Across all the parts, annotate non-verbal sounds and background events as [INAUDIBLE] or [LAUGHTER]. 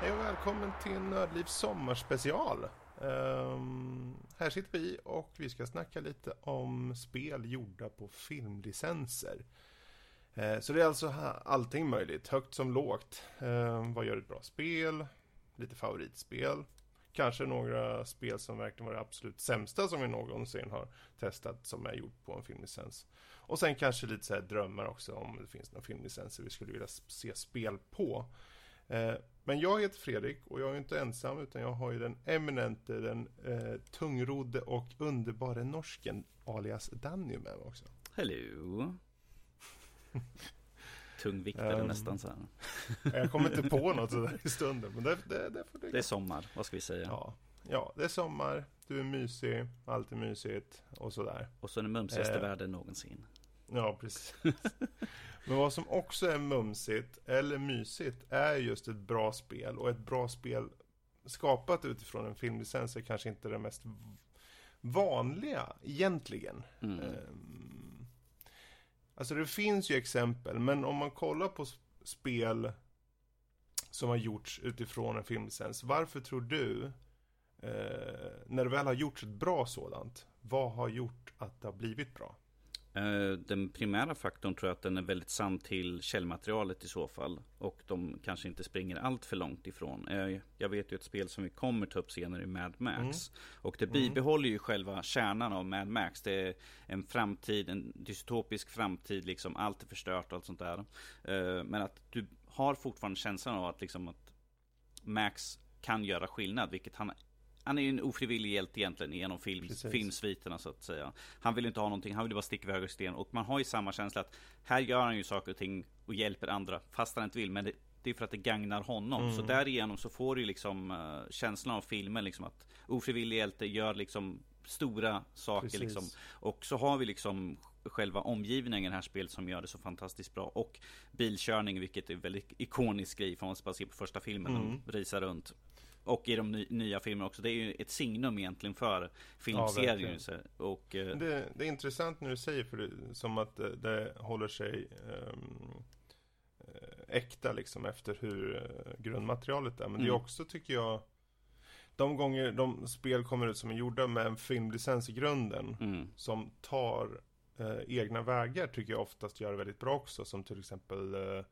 Hej och välkommen till Nördlivs sommarspecial. Um, här sitter vi och vi ska snacka lite om spel gjorda på filmlicenser. Eh, så det är alltså allting möjligt, högt som lågt. Eh, vad gör ett bra spel? Lite favoritspel. Kanske några spel som verkligen var det absolut sämsta som vi någonsin har testat som är gjort på en filmlicens. Och sen kanske lite så här drömmar också om det finns några filmlicenser vi skulle vilja se spel på. Eh, men jag heter Fredrik och jag är inte ensam utan jag har ju den eminente, den eh, tungrodde och underbara norsken alias Danny med mig också. Hello. [LAUGHS] Tungviktare Ehm. nästan så här. Jag kommer inte på något sådär i [LAUGHS] stunden men det, det, det får Det är sommar, vad ska vi säga? ja. ja, det är sommar, du är mysig, allt är mysigt och sådär. Och så den mumsigaste Eh. världen någonsin. Ja, precis. [LAUGHS] Men vad som också är mumsigt eller mysigt är just ett bra spel och ett bra spel skapat utifrån en filmlicens är kanske inte det mest vanliga egentligen. Mm. Alltså det finns ju exempel, men om man kollar på spel som har gjorts utifrån en filmlicens, varför tror du, eh, när det väl har gjorts ett bra sådant, vad har gjort att det har blivit bra? Eh, Den primära faktorn tror jag att den är väldigt sann till källmaterialet i så fall. Och de kanske inte springer allt för långt ifrån. Eh, Jag vet ju ett spel som vi kommer ta upp senare i Mad Max. Och det bibehåller ju själva kärnan av Mad Max. Det är en framtid, en dystopisk framtid, liksom allt är förstört och allt sånt där. Eh, Men att du har fortfarande känslan av att liksom att Max kan göra skillnad, vilket han han är ju en ofrivillig hjälte egentligen genom film, Precis. filmsviterna så att säga. Han vill inte ha någonting, han vill bara sticka iväg sten. Och man har ju samma känsla att här gör han ju saker och ting och hjälper andra fast han inte vill. Men det, det är för att det gagnar honom. Så därigenom så får du liksom uh, känslan av filmen liksom att ofrivillig hjälte gör liksom stora saker Precis. liksom. Och så har vi liksom själva omgivningen i det här spelet som gör det så fantastiskt bra. Och bilkörning, vilket är väldigt ikonisk grej. För man bara se på första filmen, Mm. de risar runt. Och i de ny, nya filmerna också. Det är ju ett signum egentligen för filmserien. så- och, eh, Det, det är intressant när du säger för det, som att det, det håller sig eh, äkta liksom efter hur eh, grundmaterialet är. Men det är Mm. också tycker jag de gånger de spel kommer ut som är gjorda med en filmlicens i grunden mm, som tar eh, egna vägar tycker jag oftast gör det väldigt bra också. Som till exempel eh,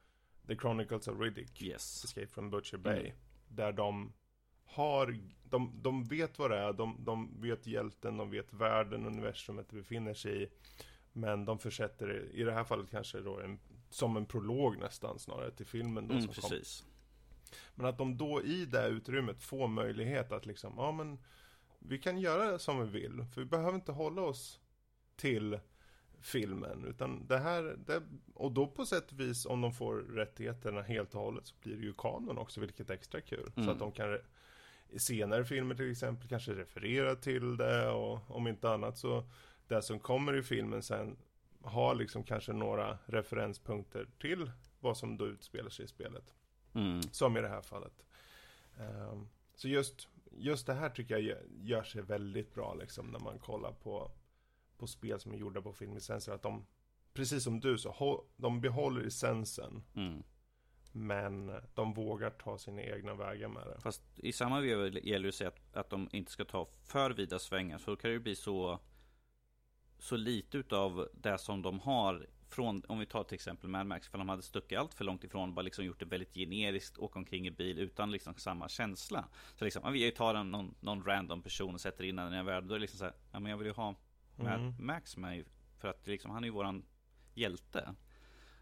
The Chronicles of Riddick. yes. Escape from Butcher Bay. Mm. Där de har, de, de vet vad det är, de, de vet hjälten, de vet världen, universumet befinner sig i. Men de försätter det, i det här fallet kanske då en, som en prolog nästan snarare till filmen då Mm, som kom. precis. Men att de då i det utrymmet får möjlighet att liksom, ja men vi kan göra det som vi vill. För vi behöver inte hålla oss till filmen. Utan det här, det, och då på sätt och vis om de får rättigheterna helt och hållet så blir det ju kanon också, vilket är extra kul. Så Mm. att de kan i senare filmer till exempel kanske referera till det och om inte annat så det som kommer i filmen sen har liksom kanske några referenspunkter till vad som då utspelar sig i spelet. Mm. Som i det här fallet. Ehm, så just, just det här tycker jag gör, sig väldigt bra liksom när man kollar på, på spel som är gjorda på filmlicenser. Att de, precis som du så, de behåller essensen. Mm. Men de vågar ta sina egna vägar med det. Fast i samma veva gäller det att säga att, de inte ska ta för vida svängar. För då kan det ju bli så, så lite utav det som de har från, om vi tar till exempel Mad Max, för de hade stuckit allt för långt ifrån, bara liksom gjort det väldigt generiskt, åka omkring i bil utan liksom samma känsla. Så liksom, vi tar en, någon, någon random person och sätter in den i den här världen, då är det liksom så här, ja men jag vill ju ha Mad Mm. Max med, för att liksom, han är ju våran hjälte.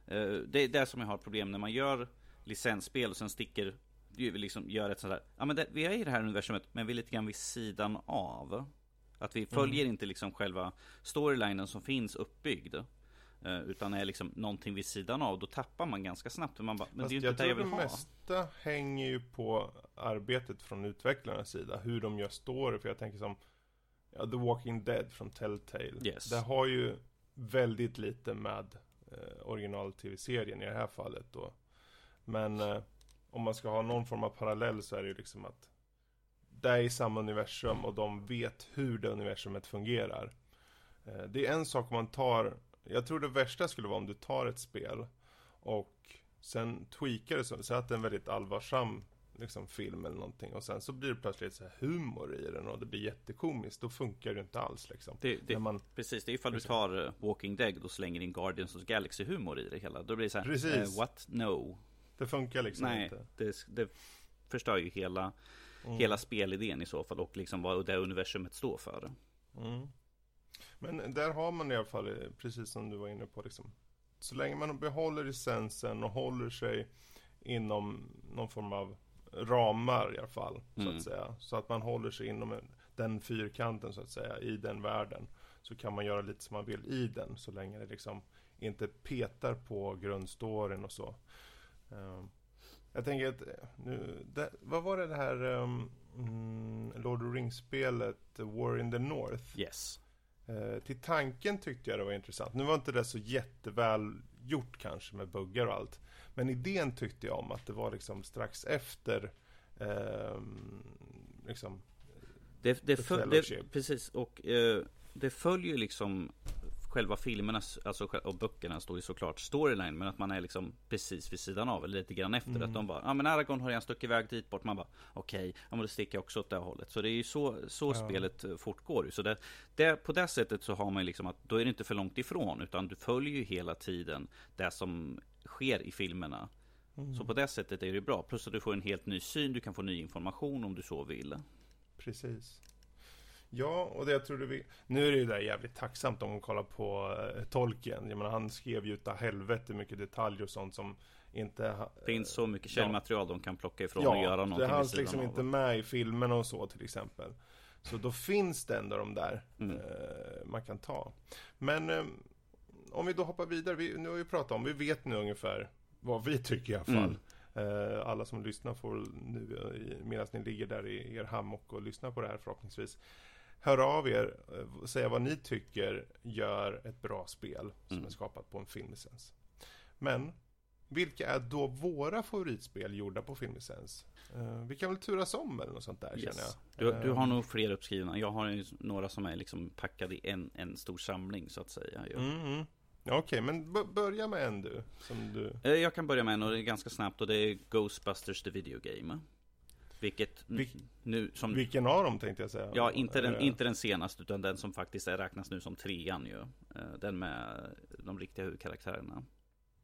Eh, det är det som jag har problem när man gör licensspel och sen sticker liksom gör ett sånt här, ja men det, vi är i det här universumet men vi är lite grann vid sidan av. Att vi följer inte liksom själva storylinen som finns uppbyggd. eh, Utan är liksom någonting vid sidan av, då tappar man ganska snabbt. Man bara, men Fast det är ju inte det jag tror vill det ha. mesta hänger ju på arbetet från utvecklarnas sida. Hur de gör story. För jag tänker som ja, The Walking Dead från Telltale. Yes. Det har ju väldigt lite med eh, original-tv-serien i det här fallet då. Men eh, om man ska ha någon form av parallell så är det ju liksom att det är i samma universum och de vet hur det universumet fungerar. Eh, det är en sak om man tar, jag tror det värsta skulle vara om du tar ett spel och sen tweakar det så, så att det är en väldigt allvarsam liksom, film eller någonting och sen så blir det plötsligt så humor i den och det blir jättekomiskt. Då funkar det inte alls liksom. Det, det, man, precis, det är ifall du tar uh, Walking Dead och slänger in Guardians of the Galaxy humor i det hela. Då blir det så här, precis. Uh, what? No. Det funkar liksom Nej, inte. Det, det förstör ju hela, mm. hela spelidén i så fall och liksom vad det universumet står för. Mm. Men där har man i alla fall, eh, precis som du var inne på, liksom, så länge man behåller essensen och håller sig inom någon form av ramar i alla fall. Mm. Så att säga. Så att man håller sig inom den fyrkanten så att säga i den världen. Så kan man göra lite som man vill i den så länge det liksom inte petar på grundstoryn och så. Um, jag tänker att nu, det, vad var det, det här um, Lord of Rings-spelet War in the North? Yes. Uh, till tanken tyckte jag det var intressant. Nu var inte det så jätteväl gjort kanske med buggar och allt. Men idén tyckte jag om att det var liksom strax efter eh, liksom det, det, föl, det Precis, och eh, det följer liksom själva filmernas, alltså och böckerna står ju såklart storyline Men att man är liksom precis vid sidan av eller lite grann efter. Mm. att de bara Ja men Aragorn har redan stuckit iväg dit bort. Man bara Okej, okay, ja men då sticker jag också åt det hållet. Så det är ju så, så ja. spelet eh, fortgår Så det, det, på det sättet så har man liksom att Då är det inte för långt ifrån Utan du följer ju hela tiden Det som sker i filmerna. Mm. Så på det sättet är det bra. Plus att du får en helt ny syn Du kan få ny information om du så vill. Precis Ja, och det jag tror vi... Nu är det ju där jävligt tacksamt om man kollar på uh, Tolkien. Jag menar, han skrev ju utav helvete mycket detaljer och sånt som inte... Uh, finns så mycket källmaterial ja. de kan plocka ifrån ja, och göra någonting det fanns liksom av. inte med i filmerna och så till exempel. Så då finns det ändå de där mm. uh, man kan ta. Men om vi då hoppar vidare. Vi, nu har vi pratat om, vi vet nu ungefär vad vi tycker i alla fall. Mm. alla som lyssnar får nu medan ni ligger där i er hammock och lyssnar på det här förhoppningsvis Hör av er, och säga vad ni tycker gör ett bra spel som mm. är skapat på en filmlicens. Men vilka är då våra favoritspel gjorda på filmlicens? Uh, vi kan väl turas om eller något sånt där yes. känner jag. Du, du har uh, nog fler uppskrivna. Jag har ju några som är liksom packade i en, en stor samling så att säga. Mm, mm. Okej, okay, men börja med en du, som du. Eh, jag kan börja med en och det är ganska snabbt och det är Ghostbusters the Video Game. Vilket Vil nu som... Vilken av dem tänkte jag säga? Ja, inte den, inte den senaste utan den som faktiskt är, räknas nu som trean ju. Eh, den med de riktiga huvudkaraktärerna.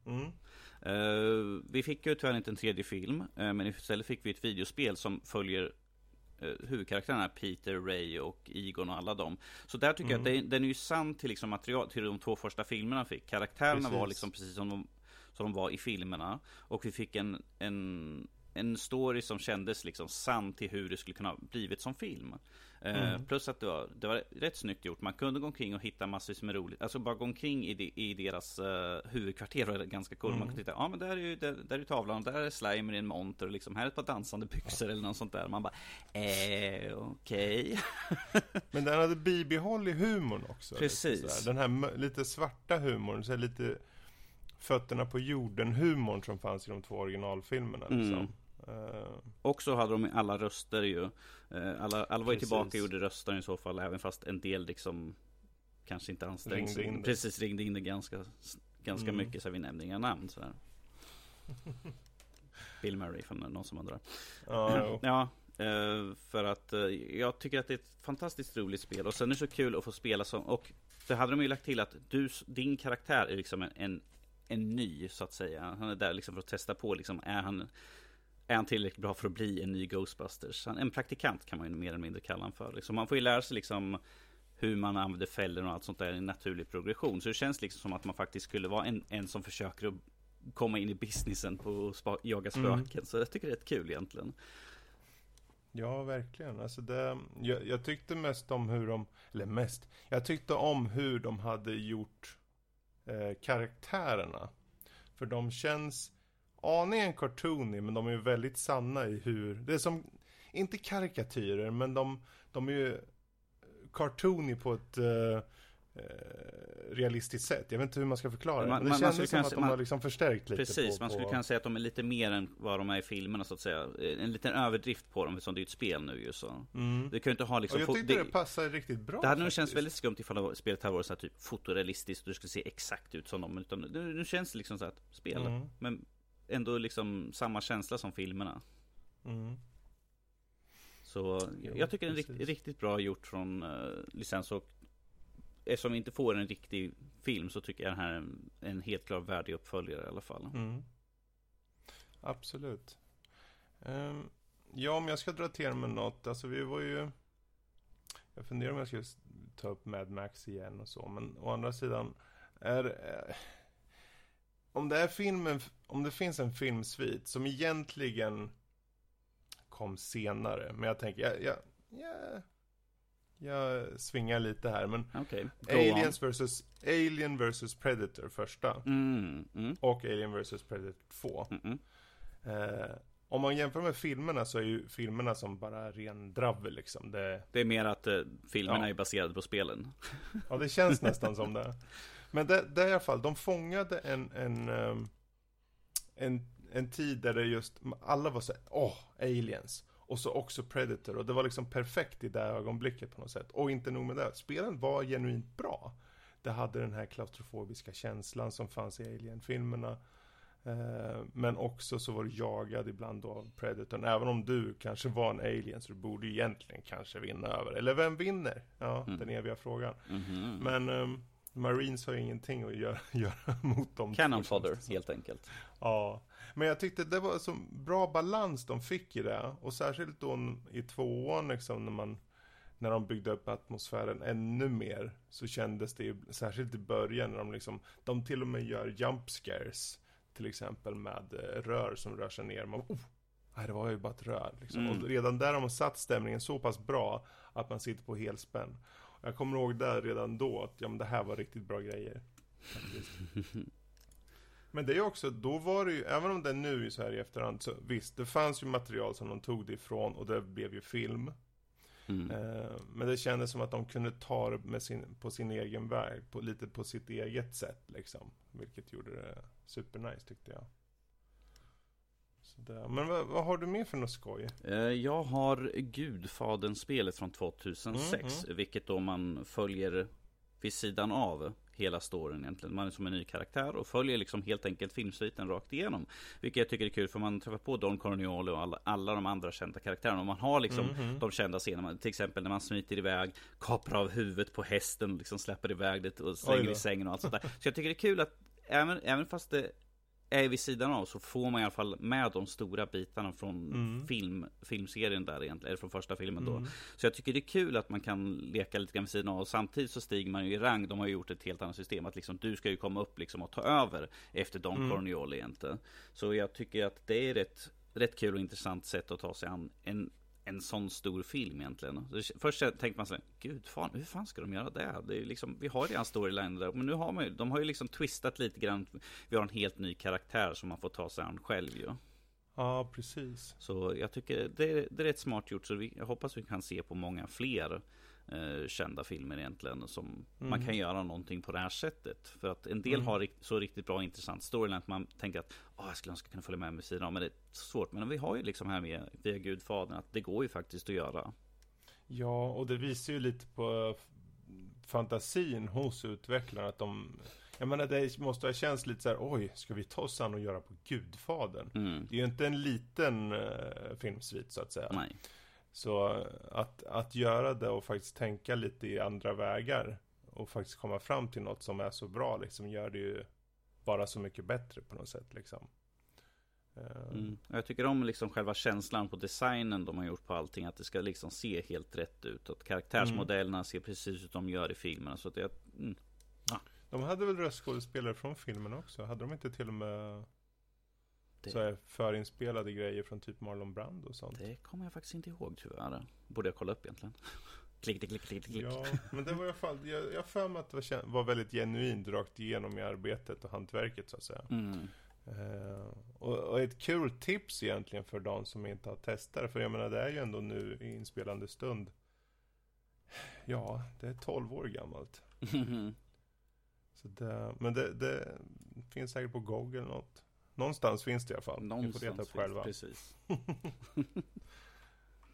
Mm. Uh, vi fick ju tyvärr inte en tredje film, uh, men istället fick vi ett videospel som följer uh, huvudkaraktärerna Peter, Ray och Egon och alla dem. Så där tycker mm. jag att det, den är ju sann till liksom material till de två första filmerna fick. Karaktärerna precis. var liksom precis som de, som de var i filmerna. Och vi fick en, en en story som kändes liksom sann till hur det skulle kunna blivit som film. Eh, mm. plus att det var, det var rätt snyggt gjort. Man kunde gå omkring och hitta massor med roligt. Alltså bara gå omkring i, de, i deras uh, huvudkvarter var ganska coolt. Mm. Man kunde titta, ja men där är ju där, där är tavlan, där är Slimer i en monter och liksom här är ett par dansande byxor eller något sånt där. Man bara, eh, okej. Okay. [LAUGHS] men den hade bibehållit humorn också. Precis. Den här lite svarta humorn, så lite fötterna på jorden humorn som fanns i de två originalfilmerna. Liksom. Mm. Uh, och så hade de alla röster ju. Uh, alla, alla var ju tillbaka och gjorde röster i så fall. Även fast en del liksom kanske inte ansträngde sig. Precis, ringde in det ganska, ganska mm. mycket så vi nämnde inga namn sådär. [LAUGHS] Bill Murray från någon som undrar. Uh, ja, uh, [CLEARS THROAT] för att jag tycker att det är ett fantastiskt roligt spel. Och sen är det så kul att få spela som, och det hade de ju lagt till att du, din karaktär är liksom en, en, en ny så att säga. Han är där liksom för att testa på liksom, är han är han tillräckligt bra för att bli en ny Ghostbusters? En praktikant kan man ju mer eller mindre kalla honom för. Liksom, man får ju lära sig liksom hur man använder fällor och allt sånt där i en naturlig progression. Så det känns liksom som att man faktiskt skulle vara en, en som försöker att komma in i businessen på att jaga spöken. Mm. Så jag tycker det är rätt kul egentligen. Ja, verkligen. Alltså det, jag, jag, tyckte mest om hur de, eller mest, jag tyckte om hur de hade gjort eh, karaktärerna. För de känns aningen cartoony men de är ju väldigt sanna i hur, det är som, inte karikatyrer men de, de är ju cartoony på ett uh, eh, realistiskt sätt. Jag vet inte hur man ska förklara det. Man- Men det man- man kändes skulle som att de man- har liksom förstärkt lite Precis, på, man skulle på... kunna säga att de är lite mer än vad de är i filmerna så att säga. En liten överdrift på dem eftersom det är ett spel nu ju så. Mm. Du kan ju inte ha liksom... Och jag tyckte det, passade riktigt bra. Det hade nog känts väldigt skumt ifall spelet hade varit så här typ fotorealistiskt och du skulle se exakt ut som dem. Utan nu, känns det liksom så ett spel. Mm. Men ändå liksom samma känsla som filmerna. Mm. Så Jo, jag tycker det är riktigt, riktigt bra gjort från uh, licens och Eftersom vi inte får en riktig film så tycker jag det här är en, en helt klar värdig uppföljare i alla fall. Mm. Absolut. Ehm, ja, om jag ska dra till med något. Alltså vi var ju... Jag funderar om jag ska s- ta upp Mad Max igen och så. Men å andra sidan. Är, eh, om det är filmen, om det finns en filmsvit som egentligen kom senare. Men jag tänker, jag, jag, jag, jag svingar lite här. Men go Aliens versus, Alien versus Predator första. Mm, mm, Och Alien vs Predator 2. mm, mm. Eh, om man jämför med filmerna så är ju filmerna som bara ren dravel liksom. Det, Det är mer att eh, filmerna Ja. är baserade på spelen. ja, det känns [LAUGHS] nästan som det. Men det, det är i alla fall, de fångade en, en, ehm, en, en tid där det just, alla var så åh, aliens. Och så också Predator. Och det var liksom perfekt i det ögonblicket på något sätt. Och inte nog med det, spelen var genuint bra. Det hade den här klaustrofobiska känslan som fanns i Alien-filmerna. Eh, Men också så var du jagad ibland av Predatorn. Även om du kanske var en alien så du borde egentligen kanske vinna över. Eller vem vinner? Ja, Mm. den eviga frågan. Mhm. Men ehm, Marines har ju ingenting att göra, [LAUGHS] göra mot dem. Cannon fodder helt enkelt. Ja, men jag tyckte det var så bra balans de fick i det. Och särskilt då i tvåan liksom när man när de byggde upp atmosfären ännu mer så kändes det ju, särskilt i början när de liksom, de till och med gör jump scares till exempel med eh, rör som rör sig ner. Man, oh, nej det var ju bara ett rör liksom. Mm. Och redan där har man satt stämningen så pass bra att man sitter på helspänn. Jag kommer ihåg där redan då att ja, men det här var riktigt bra grejer. [LAUGHS] Men det är också, då var det ju, även om det är nu så här i efterhand, så visst, det fanns ju material som de tog det ifrån och det blev ju film. Mm. Eh, men det kändes som att de kunde ta det med sin, på sin egen väg, på, lite på sitt eget sätt liksom. Vilket gjorde det supernice tyckte jag. Så där. Men vad, vad har du mer för något skoj? Eh, Jag har Gudfadern-spelet från 2006, Mm, vilket då man följer vid sidan av hela storyn egentligen. Man är som en ny karaktär och följer liksom helt enkelt filmsviten rakt igenom. Vilket jag tycker är kul för man träffar på Don Corleone och alla, alla de andra kända karaktärerna. Och man har liksom Mhm. de kända scenerna. Till exempel när man smiter iväg, kapar av huvudet på hästen och liksom släpper iväg det och slänger i sängen och allt sånt där. Så jag tycker det är kul att även, även fast det är vid sidan av så får man i alla fall med de stora bitarna från Mm. film, filmserien där egentligen, eller från första filmen då. Mm. Så jag tycker det är kul att man kan leka lite grann vid sidan av och samtidigt så stiger man ju i rang. De har ju gjort ett helt annat system att liksom du ska ju komma upp liksom och ta över efter Don Mm. Corleone egentligen. Så jag tycker att det är ett rätt kul och intressant sätt att ta sig an en en sån stor film egentligen. Först tänkte man så här, gud fan, hur fan ska de göra det? det är liksom, vi har redan storyline där, men nu har man ju, de har ju liksom twistat lite grann. Vi har en helt ny karaktär som man får ta sig an själv ju. Ja, precis. Så jag tycker det är, det är rätt smart gjort. Så vi, jag hoppas vi kan se på många fler eh, kända filmer egentligen. Som man Mm. kan göra någonting på det här sättet. För att en del Mm. har så riktigt bra intressant storyline att man tänker att oh, jag skulle önska kunna följa med sidan av. Men det är svårt. Men vi har ju liksom här med via Gudfadern att det går ju faktiskt att göra. Ja, och det visar ju lite på f- fantasin hos utvecklarna att de Jag menar det måste ha känts lite så här, oj, ska vi ta oss an och göra på Gudfadern? Mm. Det är ju inte en liten uh, filmsvit så att säga. Nej. Så att, att göra det och faktiskt tänka lite i andra vägar och faktiskt komma fram till något som är så bra liksom gör det ju bara så mycket bättre på något sätt liksom. Eh, Mm. Jag tycker om liksom själva känslan på designen de har gjort på allting. Att det ska liksom se helt rätt ut. Att karaktärsmodellerna ser precis ut som de gör i filmerna. Så att jag, mm. De hade väl röstskådespelare från filmen också? Hade de inte till och med Det- så här förinspelade grejer från typ Marlon Brando och sånt? Det kommer jag faktiskt inte ihåg tyvärr. Borde jag kolla upp egentligen. [LAUGHS] klick, klick, klick, klick, klick. Ja, men det var i alla fall, jag jag för mig att det var, var väldigt genuint rakt igenom i arbetet och hantverket så att säga. Mm. Eh, och, och ett kul tips egentligen för de som inte har testat för jag menar det är ju ändå nu i inspelande stund. Ja, det är 12 år gammalt. [LAUGHS] Så det, men det, det finns säkert på Google något. Någonstans finns det i alla fall. Ni får leta upp själva. Precis. [LAUGHS]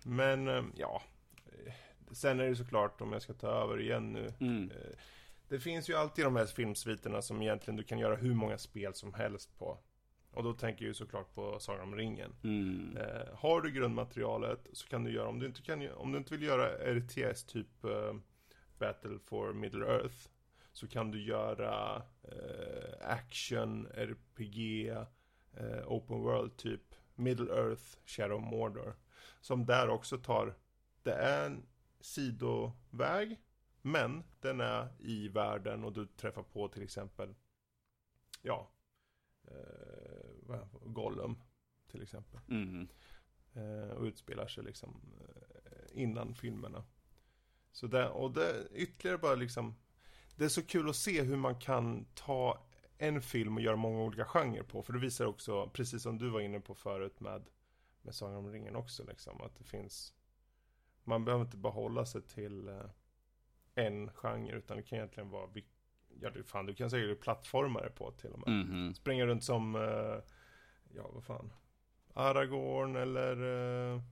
men eh, ja. Sen är det såklart om jag ska ta över igen nu. Mm. Eh, det finns ju alltid de här filmsviterna som egentligen du kan göra hur många spel som helst på. Och då tänker jag ju såklart på Sagan om ringen. Mm. Eh, har du grundmaterialet så kan du göra, om du inte, kan, om du inte vill göra RTS typ eh, Battle for Middle Earth så kan du göra eh, action, RPG, eh, open world typ Middle Earth, Shadow Mordor. Som där också tar, det är en sidoväg men den är i världen och du träffar på till exempel Ja eh, Gollum till exempel. Mm. Eh, och utspelar sig liksom eh, innan filmerna. Så det, och det ytterligare bara liksom Det är så kul att se hur man kan ta en film och göra många olika genrer på. För det visar också, precis som du var inne på förut med Med Sagan om ringen också liksom, att det finns Man behöver inte bara hålla sig till eh, en genre utan det kan egentligen vara Ja, du, fan, du kan säkert plattformare på till och med. Mm -hmm. Springa runt som uh, Ja, vad fan Aragorn eller uh,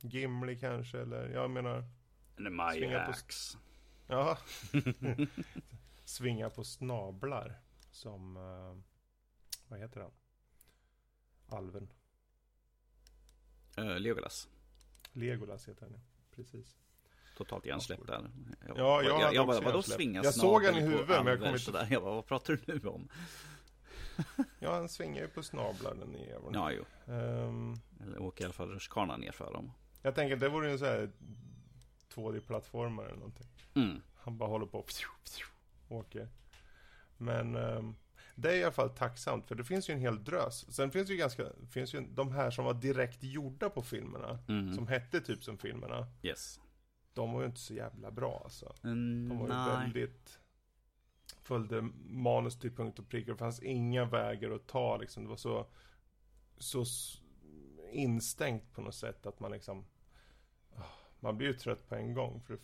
Gimli kanske eller jag menar Eller Majax. Ja [LAUGHS] [LAUGHS] Svinga på snablar Som uh, Vad heter han? Alven uh, Legolas Legolas heter han ja Precis totalt hjärnsläpp där. Jag, ja, jag, jag, jag bara, vadå svinga Jag såg han i huvudet men jag kommer inte... Där. Jag bara, vad pratar du nu om? [LAUGHS] ja, han svingar ju på snablar den jäveln. Ja, jo. Um, eller åker i alla fall rutschkana ner för dem. Jag tänker det vore en sån här 2D-plattformare eller någonting. Mm. Han bara håller på och åker. Men um, det är i alla fall tacksamt för det finns ju en hel drös. Sen finns det ju ganska, finns ju de här som var direkt gjorda på filmerna. Mm. Som hette typ som filmerna. Yes de var ju inte så jävla bra alltså. Mm, de var ju nej. väldigt följde manus till punkt och pricka. Det fanns inga vägar att ta liksom. Det var så så instängt på något sätt att man liksom ah, man blir ju trött på en gång. För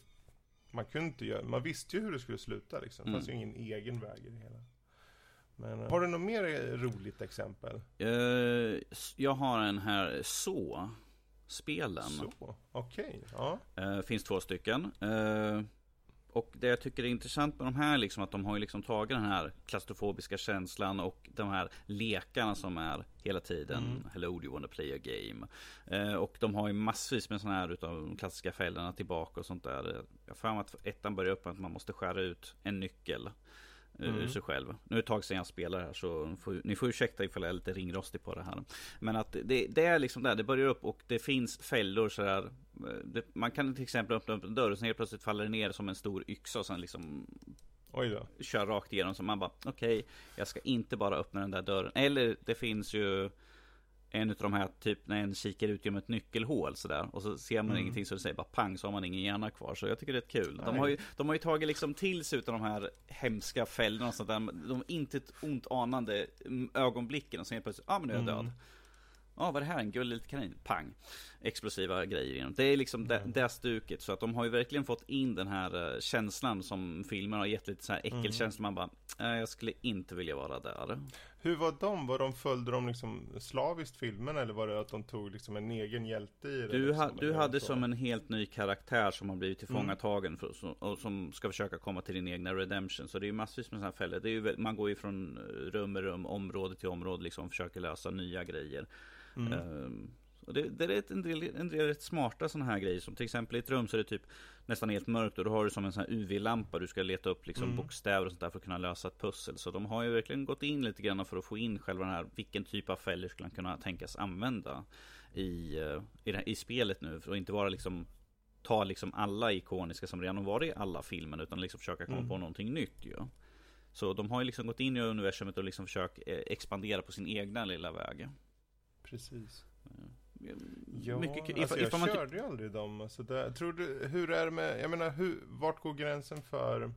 man kunde inte göra, man visste ju hur det skulle sluta liksom. Det fanns mm. ju ingen egen väg i det hela. Men, eh, har du något mer roligt exempel? Uh, jag har en här så spelen. Så, okej. Okay, ja. Uh, finns två stycken. Uh, och det jag tycker är intressant med de här, liksom att de har ju liksom tagit den här klaustrofobiska känslan och de här lekarna som är hela tiden. Mm. Hello, do you wanna play a game? Uh, och de har ju massvis med sådana här utav de klassiska fällorna tillbaka och sånt där. Jag har att ettan börjar upp med att man måste skära ut en nyckel. Eh, mm. ur sig själv. Nu är det ett tag sedan jag spelar här så får, ni får ursäkta ifall jag är lite ringrostig på det här. Men att det, det är liksom där, det börjar upp och det finns fällor sådär. Det, man kan till exempel öppna upp en dörr och sen helt plötsligt faller det ner som en stor yxa och sen liksom Oj då. Kör rakt igenom så man bara okej, okay, jag ska inte bara öppna den där dörren. Eller det finns ju en av de här, typ när en kikar ut genom ett nyckelhål sådär. Och så ser man mm. ingenting så det säger bara pang så har man ingen hjärna kvar. Så jag tycker det är kul. De har, ju, de har ju tagit liksom till sig utav de här hemska fällorna och sånt där. De inte ett ont anande ögonblicken och sen plötsligt, ja ah, men nu är jag död. Mm. Ja, vad är det här? En gullig liten kanin? Pang! Explosiva grejer inom. Det är liksom mm. det, det stuket. Så att de har ju verkligen fått in den här uh, känslan som filmen har gett lite så här äckelkänsla. Mm. Man bara, jag skulle inte vilja vara där. Hur var de? Var de följde de liksom slaviskt filmen eller var det att de tog liksom en egen hjälte i det? Du, liksom, ha, du hade så? som en helt ny karaktär som har blivit tillfångatagen mm. för, och som ska försöka komma till din egna redemption. Så det är ju massvis med sådana här fällor. Det är ju, man går ju från rum i rum, område till område liksom och försöker lösa nya grejer. Mm. Um, och det, det, är en del, en del rätt smarta sådana här grejer. Som till exempel i ett rum så är det typ nästan helt mörkt. Och då har du som en sån här UV-lampa. Du ska leta upp liksom mm. bokstäver och sånt där för att kunna lösa ett pussel. Så de har ju verkligen gått in lite grann för att få in själva den här. Vilken typ av fällor skulle man kunna tänkas använda i, eh, i, det, i spelet nu. Och inte bara liksom ta liksom alla ikoniska som redan har varit i alla filmer. Utan liksom försöka komma mm. på någonting nytt ju. Så de har ju liksom gått in i universumet och liksom försökt eh, expandera på sin egna lilla väg. Precis. Ja, mycket, alltså jag man körde ju aldrig dem. Alltså det, tror du, hur är det med, jag menar, hur, vart går gränsen för...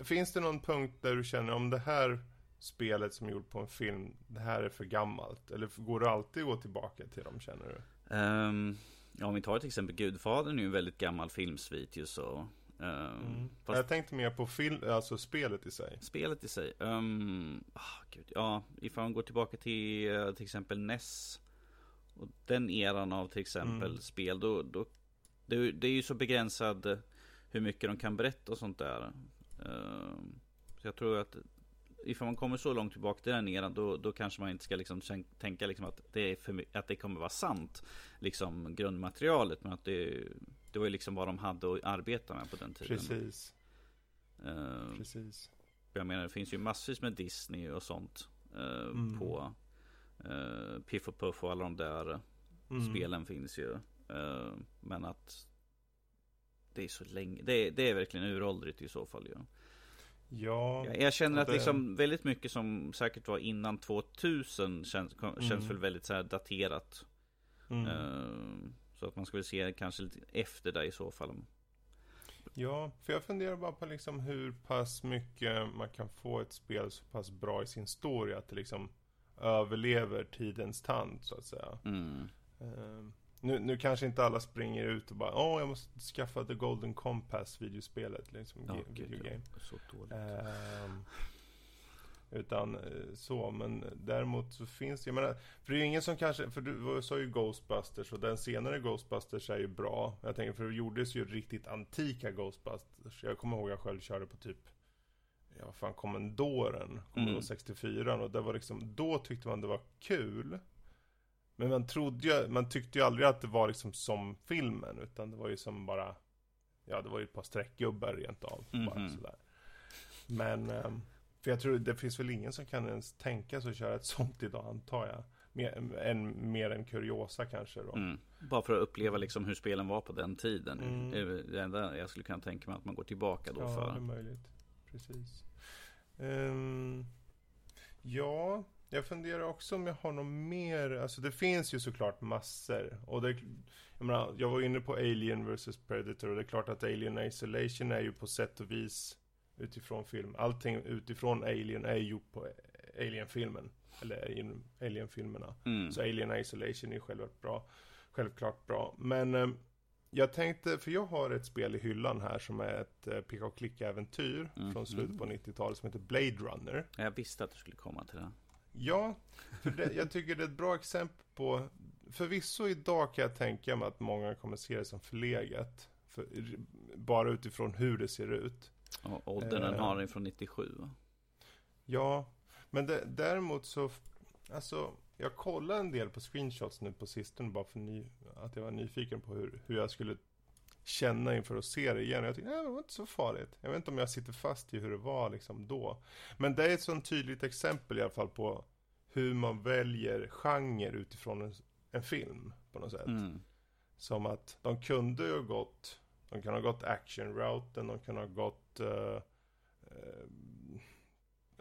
Finns det någon punkt där du känner om det här spelet som är gjort på en film, det här är för gammalt? Eller går du alltid gå tillbaka till dem, känner du? Um, ja, om vi tar till exempel Gudfadern är ju en väldigt gammal filmsvit ju så. Uh, mm. fast... Jag tänkte mer på film, alltså spelet i sig. Spelet i sig. Um, oh, Gud, ja, ifall man går tillbaka till uh, till exempel NES. Och den eran av till exempel mm. spel. Då, då, det, det, är ju så begränsad hur mycket de kan berätta och sånt där. Uh, så jag tror att ifall man kommer så långt tillbaka till den eran då, då kanske man inte ska liksom tänka liksom att, det är för, att det kommer vara sant. Liksom grundmaterialet. Men att det, det var ju liksom vad de hade att arbeta med på den tiden. Precis. Uh, Precis. Jag menar det finns ju massvis med Disney och sånt. Uh, mm. På uh, Piff och Puff och alla de där mm. spelen finns ju. men att det är så länge. Det, det är verkligen uråldrigt i så fall ju. Ja. Ja, jag känner att det... liksom väldigt mycket som säkert var innan 2000 känns, känns mm. väl väldigt så daterat. Mm. Uh, så att man skulle se kanske lite efter det i så fall. Ja, för jag funderar bara på liksom hur pass mycket man kan få ett spel så pass bra i sin story att det liksom överlever tidens tand så att säga. Mm. Uh, nu, nu kanske inte alla springer ut och bara Åh, jag måste skaffa The Golden Compass videospelet liksom, ja, video game. Så dåligt. Um, utan eh, så, men däremot så finns det, jag menar, för det är ju ingen som kanske, för du sa ju Ghostbusters och den senare Ghostbusters är ju bra. Jag tänker, för det gjordes ju riktigt antika Ghostbusters. Jag kommer ihåg jag själv körde på typ, ja vad fan, Commandoren, Commodore mm. 64 och det var liksom, då tyckte man det var kul. Men man trodde ju, man tyckte ju aldrig att det var liksom som filmen, utan det var ju som bara, ja det var ju ett par streckgubbar rent av. Mm -hmm. bara mhm. sådär. Men, ehm, för jag tror det finns väl ingen som kan ens tänka sig att köra ett sånt idag antar jag. Mer, en, mer än kuriosa kanske då. Mm. Bara för att uppleva liksom hur spelen var på den tiden. Mm. Det enda jag skulle kunna tänka mig att man går tillbaka då ja, för. Det är möjligt. Precis. Um, ja, jag funderar också om jag har något mer, alltså det finns ju såklart massor. Och det, jag menar, jag var inne på Alien vs Predator och det är klart att Alien Isolation är ju på sätt och vis utifrån film. Allting utifrån Alien är gjort på Alien-filmen. Eller Alien-filmerna. Mm. Så Alien Isolation är självklart bra. Självklart bra. Men eh, jag tänkte, för jag har ett spel i hyllan här som är ett eh, picka och klicka-äventyr mm. från slutet på 90-talet som heter Blade Runner. Jag visste att du skulle komma till det. Ja, för det, jag tycker det är ett bra exempel på, förvisso idag kan jag tänka mig att många kommer se det som förlegat. För, bara utifrån hur det ser ut. Och åldern den har den från 97 va? Ja, men det, däremot så, alltså, jag kollade en del på screenshots nu på sistone bara för ny, att jag var nyfiken på hur, hur jag skulle känna inför att se det igen. Jag tyckte, nej, det var inte så farligt. Jag vet inte om jag sitter fast i hur det var liksom då. Men det är ett sånt tydligt exempel i alla fall på hur man väljer genre utifrån en, en film på något sätt. Mm. Som att de kunde ju ha gått, de kan ha gått action-routen, de kan ha gått uh, uh,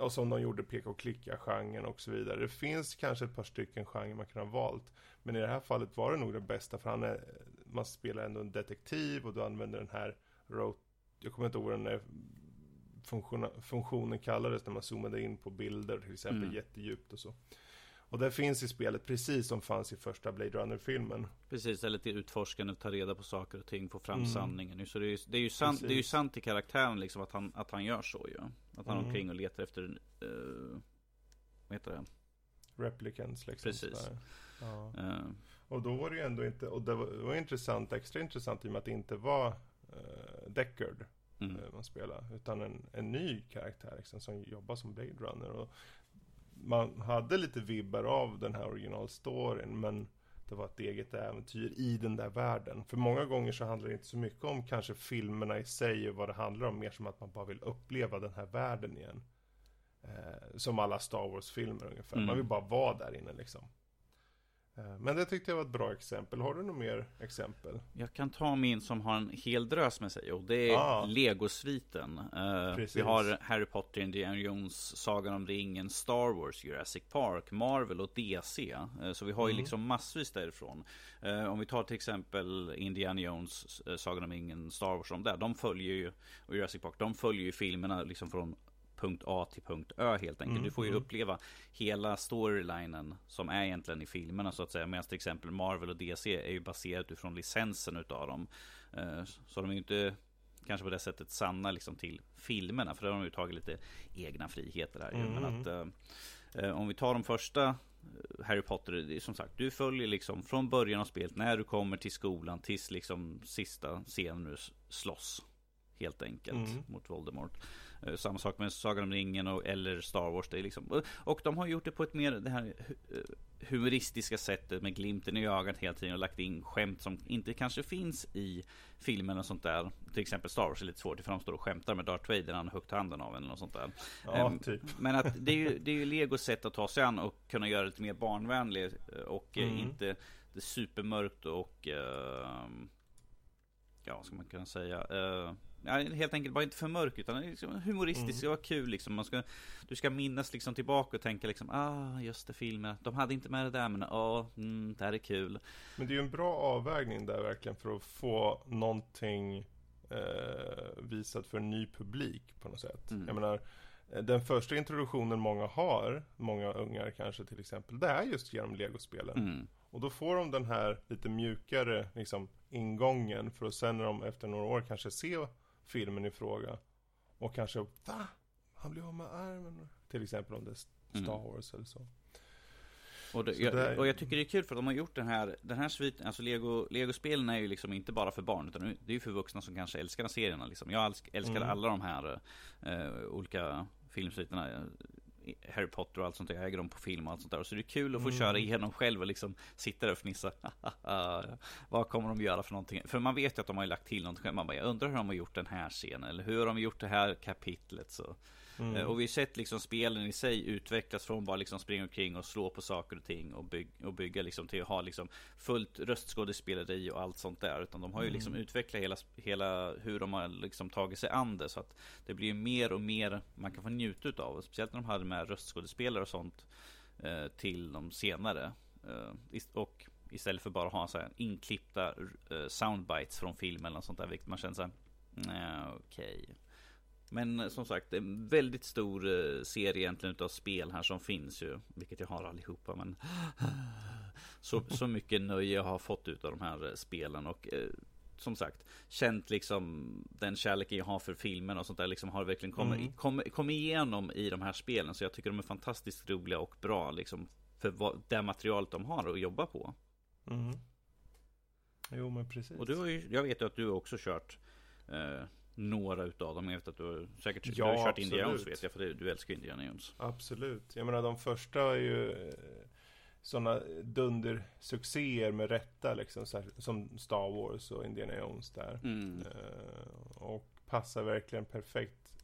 och som de gjorde peka och klicka-genren och så vidare. Det finns kanske ett par stycken genrer man kan ha valt. Men i det här fallet var det nog det bästa för han är, man spelar ändå en detektiv och du använder den här rot, jag kommer inte ihåg vad den här funktionen, funktionen kallades när man zoomade in på bilder till exempel mm. jättedjupt och så. Och det finns i spelet precis som fanns i första Blade Runner-filmen. Precis, eller till utforskande, ta reda på saker och ting, få fram mm. sanningen. Så det är, det, är ju sant, det är ju sant i karaktären liksom att han, att han gör så ju. Att han mm. omkring och letar efter, uh, vad heter det? Replicants liksom. Precis. Ja. Uh. Och då var det ju ändå inte, och det var, det var intressant, extra intressant i och med att det inte var uh, Deckard mm. man spelade. Utan en, en ny karaktär liksom, som jobbar som Blade Runner. Och man hade lite vibbar av den här originalstoryn men det var ett eget äventyr i den där världen. För många gånger så handlar det inte så mycket om kanske filmerna i sig och vad det handlar om, mer som att man bara vill uppleva den här världen igen. Eh, som alla Star Wars-filmer ungefär. Mm. Man vill bara vara där inne liksom. Eh, men det tyckte jag var ett bra exempel. Har du något mer exempel? Jag kan ta min som har en hel drös med sig och det är ah. Lego-sviten. Uh, vi har Harry Potter, Indiana Jones, Sagan om ringen, Star Wars, Jurassic Park, Marvel och DC. Eh, så vi har ju mm. liksom massvis därifrån. Om vi tar till exempel Indiana Jones, Sagan om ringen, Star Wars, de där, de följer ju, och Jurassic Park, de följer ju filmerna liksom från punkt A till punkt Ö helt enkelt. Mm, du får ju mm. uppleva hela storylinen som är egentligen i filmerna så att säga. Medan till exempel Marvel och DC är ju baserat utifrån licensen utav dem. Eh, så de är ju inte kanske på det sättet sanna liksom till filmerna. För då har de ju tagit lite egna friheter här. Mm. Men att, eh, eh, om vi tar de första Harry Potter, det är som sagt, du följer liksom från början av spelet när du kommer till skolan tills liksom sista scenen du slåss. Helt enkelt mm. mot Voldemort. Eh, samma sak med Sagan om ringen och, eller Star Wars. Det är liksom, och de har gjort det på ett mer det här eh, humoristiska sättet med glimten i ögat hela tiden och lagt in skämt som inte kanske finns i filmen och sånt där. Till exempel Star Wars är lite svårt, för de står och skämtar med Darth Vader när han högt handen av en eller något sånt där. Ja, um, typ. Men att det är ju, [LAUGHS] det är ju Legos sätt att ta sig an och kunna göra det lite mer barnvänligt och mm. inte det supermörkt och uh, ja, ska man kunna säga. Uh, ja, helt enkelt bara inte för mörk utan liksom humoristiskt, mm. det var kul liksom. Man ska, du ska minnas liksom tillbaka och tänka liksom, ah just det filmen, de hade inte med det där men ah, mm, det här är kul. Men det är ju en bra avvägning där verkligen för att få någonting eh, visat för en ny publik på något sätt. Mm. Jag menar, eh, den första introduktionen många har, många ungar kanske till exempel, det är just genom legospelen. Mm. Och då får de den här lite mjukare liksom, ingången för att sen när de efter några år kanske se filmen i fråga. Och kanske, va? Han blir av med armen. Till exempel om det är Star mm. Wars eller så. Och, det, jag, är... och jag tycker det är kul för att de har gjort den här, den här sviten, alltså Lego, Lego-spelen är ju liksom inte bara för barn utan det är ju för vuxna som kanske älskar serierna liksom. Jag älskar mm. alla de här uh, olika filmsviterna. Harry Potter och allt sånt där. Jag äger dem på film och allt sånt där. Så det är kul att få mm. köra igenom själv och liksom sitta där och fnissa. [LAUGHS] Vad kommer de göra för någonting? För man vet ju att de har lagt till någonting. Man bara, jag undrar hur de har gjort den här scenen. Eller hur har de gjort det här kapitlet? Så Mm. Eh, och vi har sett liksom spelen i sig utvecklas från bara liksom springa omkring och slå på saker och ting och, byg och bygga liksom till att ha liksom fullt röstskådespeleri och allt sånt där. Utan de har ju mm. liksom utvecklat hela, hela hur de har liksom tagit sig an det. Så att det blir mer och mer man kan få njuta utav. Speciellt när de hade med röstskådespelare och sånt eh, till de senare. Eh, och istället för bara att ha så här inklippta eh, soundbites från filmen eller sånt där. Vilket man känner så här, okej. Okay. Men eh, som sagt, en väldigt stor eh, serie egentligen utav spel här som finns ju. Vilket jag har allihopa. Men [LAUGHS] så, så mycket nöje jag har fått ut av de här eh, spelen. Och som sagt, känt liksom den kärleken jag har för filmen och sånt där. Liksom har verkligen kommit, mm. kom, kom igenom i de här spelen. Så jag tycker de är fantastiskt roliga och bra liksom. För vad, det materialet de har att jobba på. Mm. Jo men precis. Och du har ju, jag vet ju att du också kört eh, några utav dem. Jag vet att du har säkert ja, du har kört Indiana Jones vet jag, för du älskar Indiana Jones. Absolut. Jag menar de första är ju eh, sådana dundersuccéer med rätta liksom. Som Star Wars och Indiana Jones där. Mm. Uh, och passar verkligen perfekt.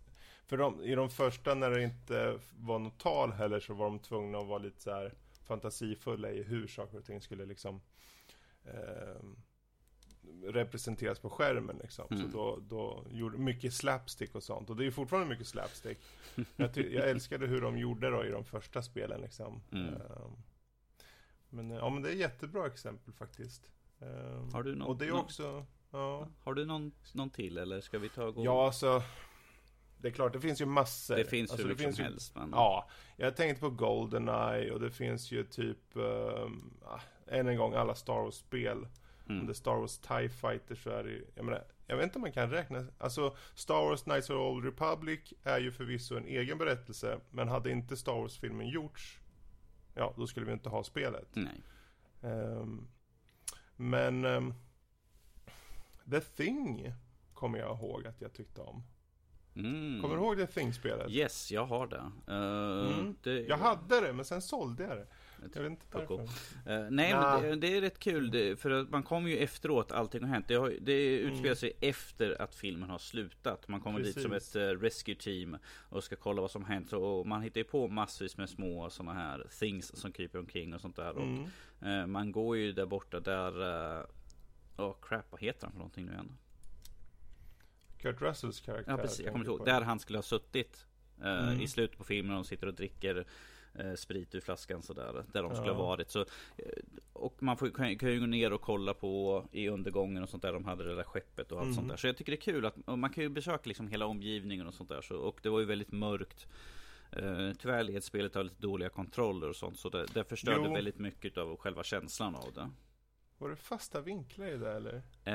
För de, i de första när det inte var något tal heller så var de tvungna att vara lite så här fantasifulla i hur saker och ting skulle liksom uh, representeras på skärmen liksom. Mm. Så då, då gjorde mycket slapstick och sånt. Och det är fortfarande mycket slapstick. [LAUGHS] jag, jag älskade hur de gjorde då i de första spelen liksom. Mm. Uh, men, ja, men det är jättebra exempel faktiskt. Uh, har du någon, och det är också... Ja. Har du någon, någon till eller ska vi ta och gå? Ja, alltså. Det är klart, det finns ju massor. Det finns alltså, hur mycket som helst. Men... Ja, jag tänkte på Goldeneye och det finns ju typ, um, än en gång, alla Star Wars-spel. Mm. Om det är Star Wars TIE Fighter så är det jag menar, jag vet inte om man kan räkna, alltså Star Wars Knights of the Old Republic är ju förvisso en egen berättelse, men hade inte Star Wars-filmen gjorts, ja, då skulle vi inte ha spelet. Nej. Um, men um, The Thing kommer jag ihåg att jag tyckte om. Mm. Kommer du ihåg The Thing-spelet? Yes, jag har det. Uh, mm. det. Jag hade det, men sen sålde jag det. Jag vet inte varför. Uh, nej, nah. men det, det, är rätt kul. Det, för att man kommer ju efteråt allting har hänt. Det, har, det utspelar mm. sig efter att filmen har slutat. Man kommer Precis. dit som ett uh, rescue team och ska kolla vad som har hänt. Och man hittar ju på massvis med små sådana här things som kryper omkring och sånt där. Mm. Och, uh, man går ju där borta där... Åh oh crap, vad heter han för någonting nu igen? Kurt Russells karaktär. Ja precis, jag kommer ihåg. Där han skulle ha suttit. Mm. I slutet på filmen och de sitter och dricker eh, sprit ur flaskan sådär. Där de skulle ja. ha varit. Så, eh, och man får, kan, kan ju gå ner och kolla på i undergången och sånt där. De hade det där skeppet och allt mm. sånt där. Så jag tycker det är kul att man kan ju besöka liksom hela omgivningen och sånt där. Så, och det var ju väldigt mörkt. Uh, tyvärr led spelet har lite dåliga kontroller och sånt så det, det förstörde jo. väldigt mycket av själva känslan av det. Var det fasta vinklar i det eller? Eh,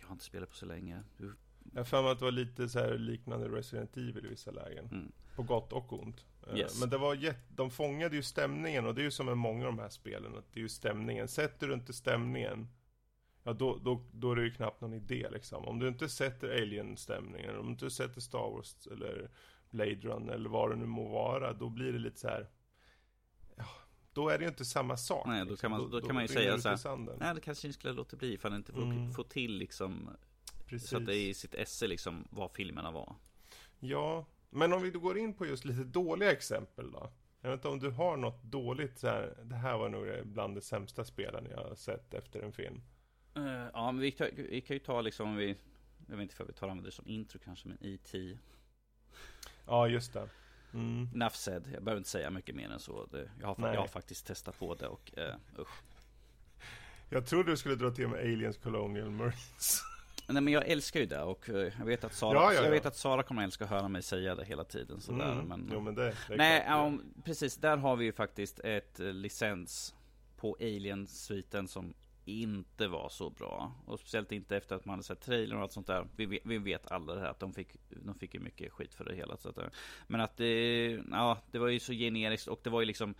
jag har inte spelat på så länge. Du... Jag har för mig att det var lite så här liknande Resident Evil i vissa lägen. Mm. På gott och ont. Eh, yes. Men det var jätt... de fångade ju stämningen och det är ju som med många av de här spelen. Att det är ju stämningen. Sätter du inte stämningen Ja då, då, då är det ju knappt någon idé liksom. Om du inte sätter Alien-stämningen, om du inte sätter Star Wars eller Blade Run eller vad det nu må vara, då blir det lite så här. Ja, då är det ju inte samma sak. Nej, då liksom. kan man, då, då kan man ju säga så här. Nej, det kanske inte skulle låta bli för att inte få, mm. få till liksom. Precis. Så att det är i sitt esse liksom vad filmerna var. Ja, men om vi då går in på just lite dåliga exempel då. Jag vet inte om du har något dåligt så här. Det här var nog bland de sämsta spelen jag har sett efter en film. Uh, ja, men vi, tar, vi, kan ju ta liksom, vi, jag vet inte för vi tar använder det som intro kanske, men E.T. Ja, just det. Mm. Enough said, jag behöver inte säga mycket mer än så. Det, jag, har, jag har faktiskt testat på det och uh, usch. Jag trodde du skulle dra till med Aliens Colonial Marines. [LAUGHS] Nej men jag älskar ju det och jag vet att Sara, ja, ja, ja. Jag vet att Sara kommer älska att höra mig säga det hela tiden sådär mm. men, jo, men det, det Nej, ja, precis, där har vi ju faktiskt ett licens på Alien-sviten som inte var så bra. Och speciellt inte efter att man hade sett trailern och allt sånt där. Vi, vi vet alla det här att de fick, de fick ju mycket skit för det hela. Så att, men att det, ja, det var ju så generiskt och det var ju liksom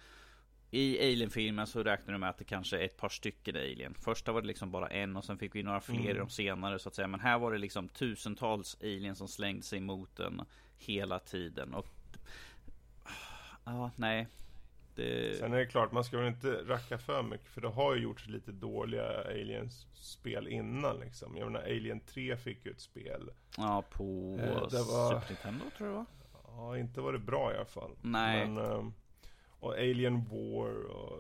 i Alien-filmen så räknar de med att det kanske är ett par stycken Alien. Första var det liksom bara en och sen fick vi några fler mm. i de senare så att säga. Men här var det liksom tusentals Alien som slängde sig mot den hela tiden. Och ja, nej. Det... Sen är det klart, man ska väl inte racka för mycket för det har ju gjorts lite dåliga Aliens-spel innan liksom. Jag menar, Alien 3 fick ju ett spel. Ja, på eh, var... Super Nintendo tror jag Ja, inte var det bra i alla fall. Nej. Men, eh, och Alien War och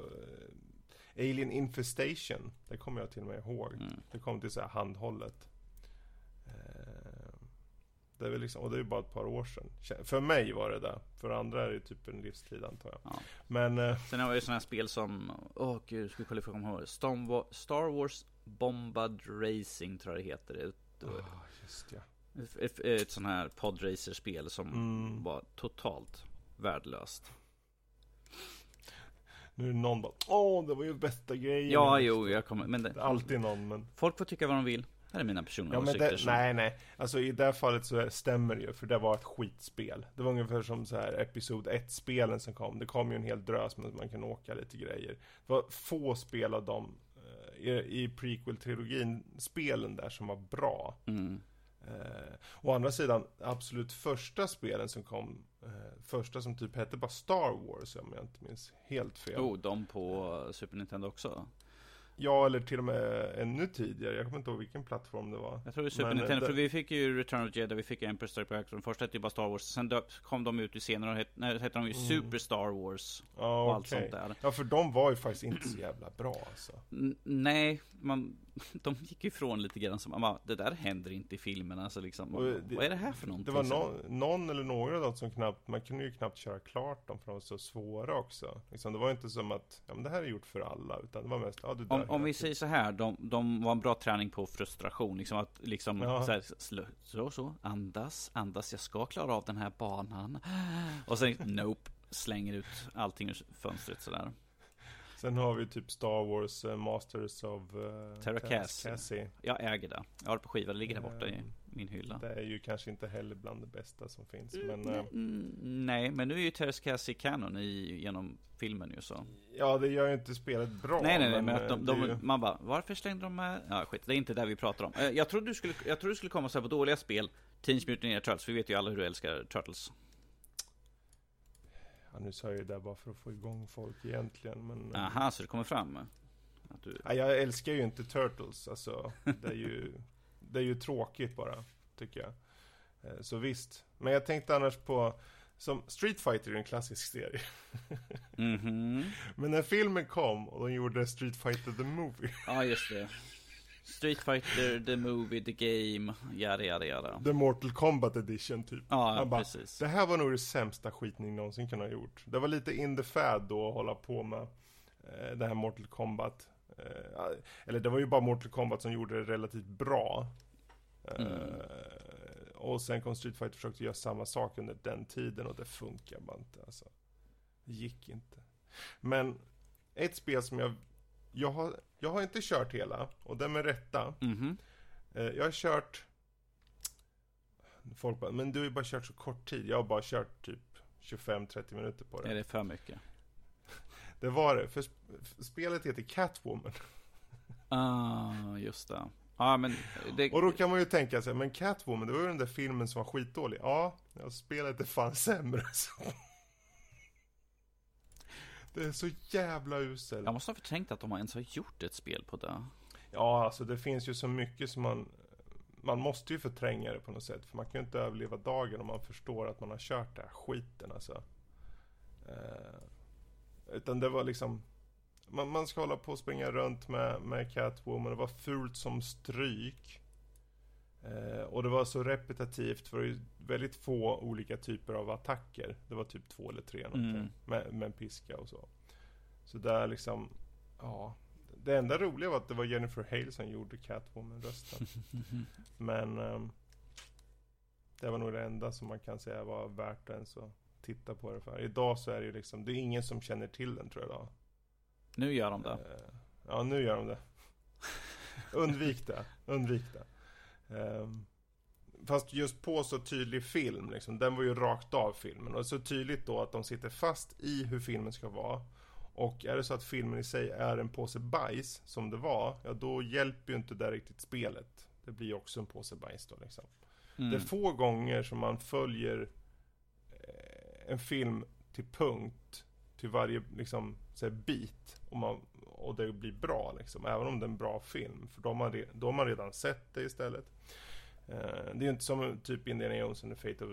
eh, Alien Infestation. Det kommer jag till och med ihåg. Mm. Det kom till så här handhållet. Det är väl liksom, och det är ju bara ett par år sedan. För mig var det det. För andra är det typ en livstid antar jag. Ja. Men... Eh, Sen har vi ju sådana här spel som, åh oh, gud, ska vi kolla ifrån ihåg Star Wars Bombad Racing tror jag det heter. Ett, oh, just ja. Ett, ett, ett sånt här podracerspel som mm. var totalt värdelöst. Nu är det någon bara, åh det var ju bästa grejen. Ja, jo, jag kommer, men det, det är alltid någon, men. Folk får tycka vad de vill. Det är mina personliga ja, åsikter. Det, som... Nej, nej. Alltså i det här fallet så stämmer det ju, för det var ett skitspel. Det var ungefär som så här Episod 1-spelen som kom. Det kom ju en hel drös, men man kan åka lite grejer. Det var få spel av dem eh, i, i prequel-trilogin, spelen där som var bra. Mm. Eh, å andra sidan, absolut första spelen som kom, eh, första som typ hette bara Star Wars om jag inte minns helt fel. Oh, de på Super Nintendo också? Ja, eller till och med ännu tidigare. Jag kommer inte ihåg vilken plattform det var. Jag tror det är Super Men, Nintendo, det... för vi fick ju Return of Jedi, vi fick Emperor Strike Back. Den första hette ju bara Star Wars. Sen kom de ut i senare och hette, hette de ju mm. Super Star Wars. Ja, och okay. allt sånt där. Ja, för de var ju faktiskt inte så jävla bra alltså. N nej, man, de gick ifrån lite grann som, bara, det där händer inte i filmerna. Alltså liksom, det, vad är det här för någonting? Det var no, någon eller några dem som knappt, man kunde ju knappt köra klart dem för de var så svåra också. Liksom, det var inte som att, ja men det här är gjort för alla, utan det var mest, ja det där Om, om vi säger så här, de, de var en bra träning på frustration, liksom att liksom ja. så, här, så, så, andas, andas, jag ska klara av den här banan. Och sen, nope, slänger ut allting ur fönstret sådär. Sen har vi typ Star Wars uh, Masters of uh, Terra Jag äger det. Jag har det på skiva, det ligger där borta i min hylla. Det är ju kanske inte heller bland det bästa som finns. Mm, men, uh, nej, men nu är ju Terra Cassie canon i, genom filmen ju så. Ja, det gör ju inte spelet bra. Nej, nej, nej, men, men de, de, ju... man bara, varför slängde de med? Ja, skit, det är inte det vi pratar om. Jag trodde du skulle, jag trodde du skulle komma så här på dåliga spel. Teenage Mutant Ninja Turtles, vi vet ju alla hur du älskar Turtles. Ja, nu sa jag ju det bara för att få igång folk egentligen. Men, eh, Aha, så det kommer fram? Att du... ja, jag älskar ju inte Turtles. Alltså, det, är ju, [LAUGHS] det är ju tråkigt bara, tycker jag. Eh, så visst. Men jag tänkte annars på som Street Fighter är en klassisk serie. mm -hmm. [LAUGHS] Men när filmen kom och de gjorde Street Fighter the Movie. Ja, just det. Street Fighter, The Movie, The Game, yada yada yada. The Mortal Kombat Edition typ. Ja, bara, precis. Det här var nog det sämsta skitning någonsin kunnat ha gjort. Det var lite in the fad då att hålla på med eh, det här Mortal Kombat. Eh, eller det var ju bara Mortal Kombat som gjorde det relativt bra. Eh, mm. Och sen kom Street Fighter och försökte göra samma sak under den tiden och det funkar bara inte alltså. Det gick inte. Men ett spel som jag jag har, jag har inte kört hela, och det med rätta. Mhm. Eh, jag har kört... Folk bara, men du har ju bara kört så kort tid. Jag har bara kört typ 25-30 minuter på det. Är det för mycket? [LAUGHS] Det var det, för sp- spelet heter Catwoman. Ah, just det. Ja, men det... Och då kan man ju tänka sig, men Catwoman, det var ju den där filmen som var skitdålig. Ja, ja spelet är fan sämre. Så. Det är så jävla uselt. Jag måste ha förträngt att de ens har gjort ett spel på det. Ja, alltså det finns ju så mycket som man... Man måste ju förtränga det på något sätt. För man kan ju inte överleva dagen om man förstår att man har kört den här skiten alltså. Eh, utan det var liksom... Man, man ska hålla på och springa runt med, med Catwoman. Det var fult som stryk. Eh, och det var så repetitivt för det ju väldigt få olika typer av attacker. Det var typ två eller tre någonting. Mm. Med, med piska och så. Så där liksom... Ja, det enda roliga var att det var Jennifer Hale som gjorde Catwoman-rösten. [LAUGHS] Men ehm, det var nog det enda som man kan säga var värt ens att titta på det för. Idag så är det ju liksom, det är ingen som känner till den tror jag idag. Nu gör de det. Eh, ja, nu gör de det. [LAUGHS] undvik det, undvik det. Ehm, fast just på så tydlig film, liksom, den var ju rakt av filmen. Och så tydligt då att de sitter fast i hur filmen ska vara. Och är det så att filmen i sig är en påse bajs, som det var, ja då hjälper ju inte det riktigt spelet. Det blir ju också en påse bajs då liksom. Mm. Det är få gånger som man följer eh, en film till punkt, till varje liksom, så här, bit, och, man, och det blir bra liksom, även om det är en bra film. För då har då har man redan sett det istället. Eh, det är ju inte som typ Indiana Jones and the Fate of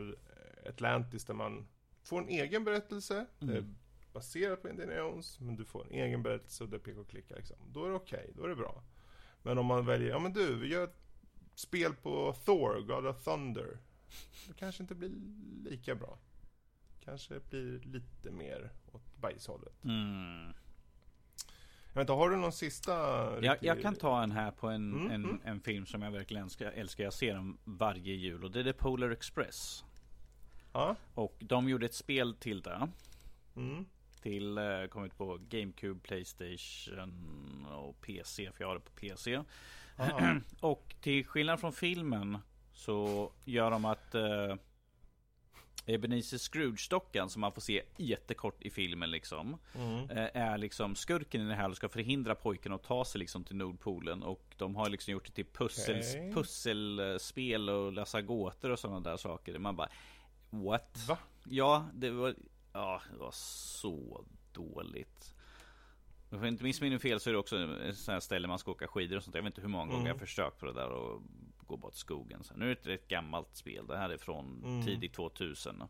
Atlantis där man får en egen berättelse. Det är Mm. baserat på Indiana Jones, men du får en egen berättelse och det är peka och klicka liksom. Då är det okej, då är det bra. Men om man väljer, ja men du, vi gör ett spel på Thor, God of Thunder. Det kanske inte blir lika bra. Kanske blir lite mer åt bajshållet. Mm. Jag vet inte, har du någon sista? Jag, jag kan ta en här på en, Mm, en, mm. en film som jag verkligen älskar, älskar. Jag ser den varje jul och det är The Polar Express. Ja. Och de gjorde ett spel till det. Mm. Till, eh, kom ut på GameCube, Playstation och PC, för jag har det på PC. [CLEARS THROAT] Och till skillnad från filmen så gör de att eh, Ebenezer Scrooge-dockan som man får se jättekort i filmen liksom Mm. eh, Är liksom skurken i det här och ska förhindra pojken att ta sig liksom till Nordpolen Och de har liksom gjort det till pussel, Okej. pusselspel och lösa gåtor och sådana där saker Man bara What? Va? Ja, det var Ja, det var så dåligt Om jag inte missminner fel så är det också ett sånt här ställe man ska åka skidor och sånt. Jag vet inte hur många gånger Mm. jag har försökt på det där och gå bort skogen. Så Nu är det ett rätt gammalt spel. Det här är från Mm. tidigt 2000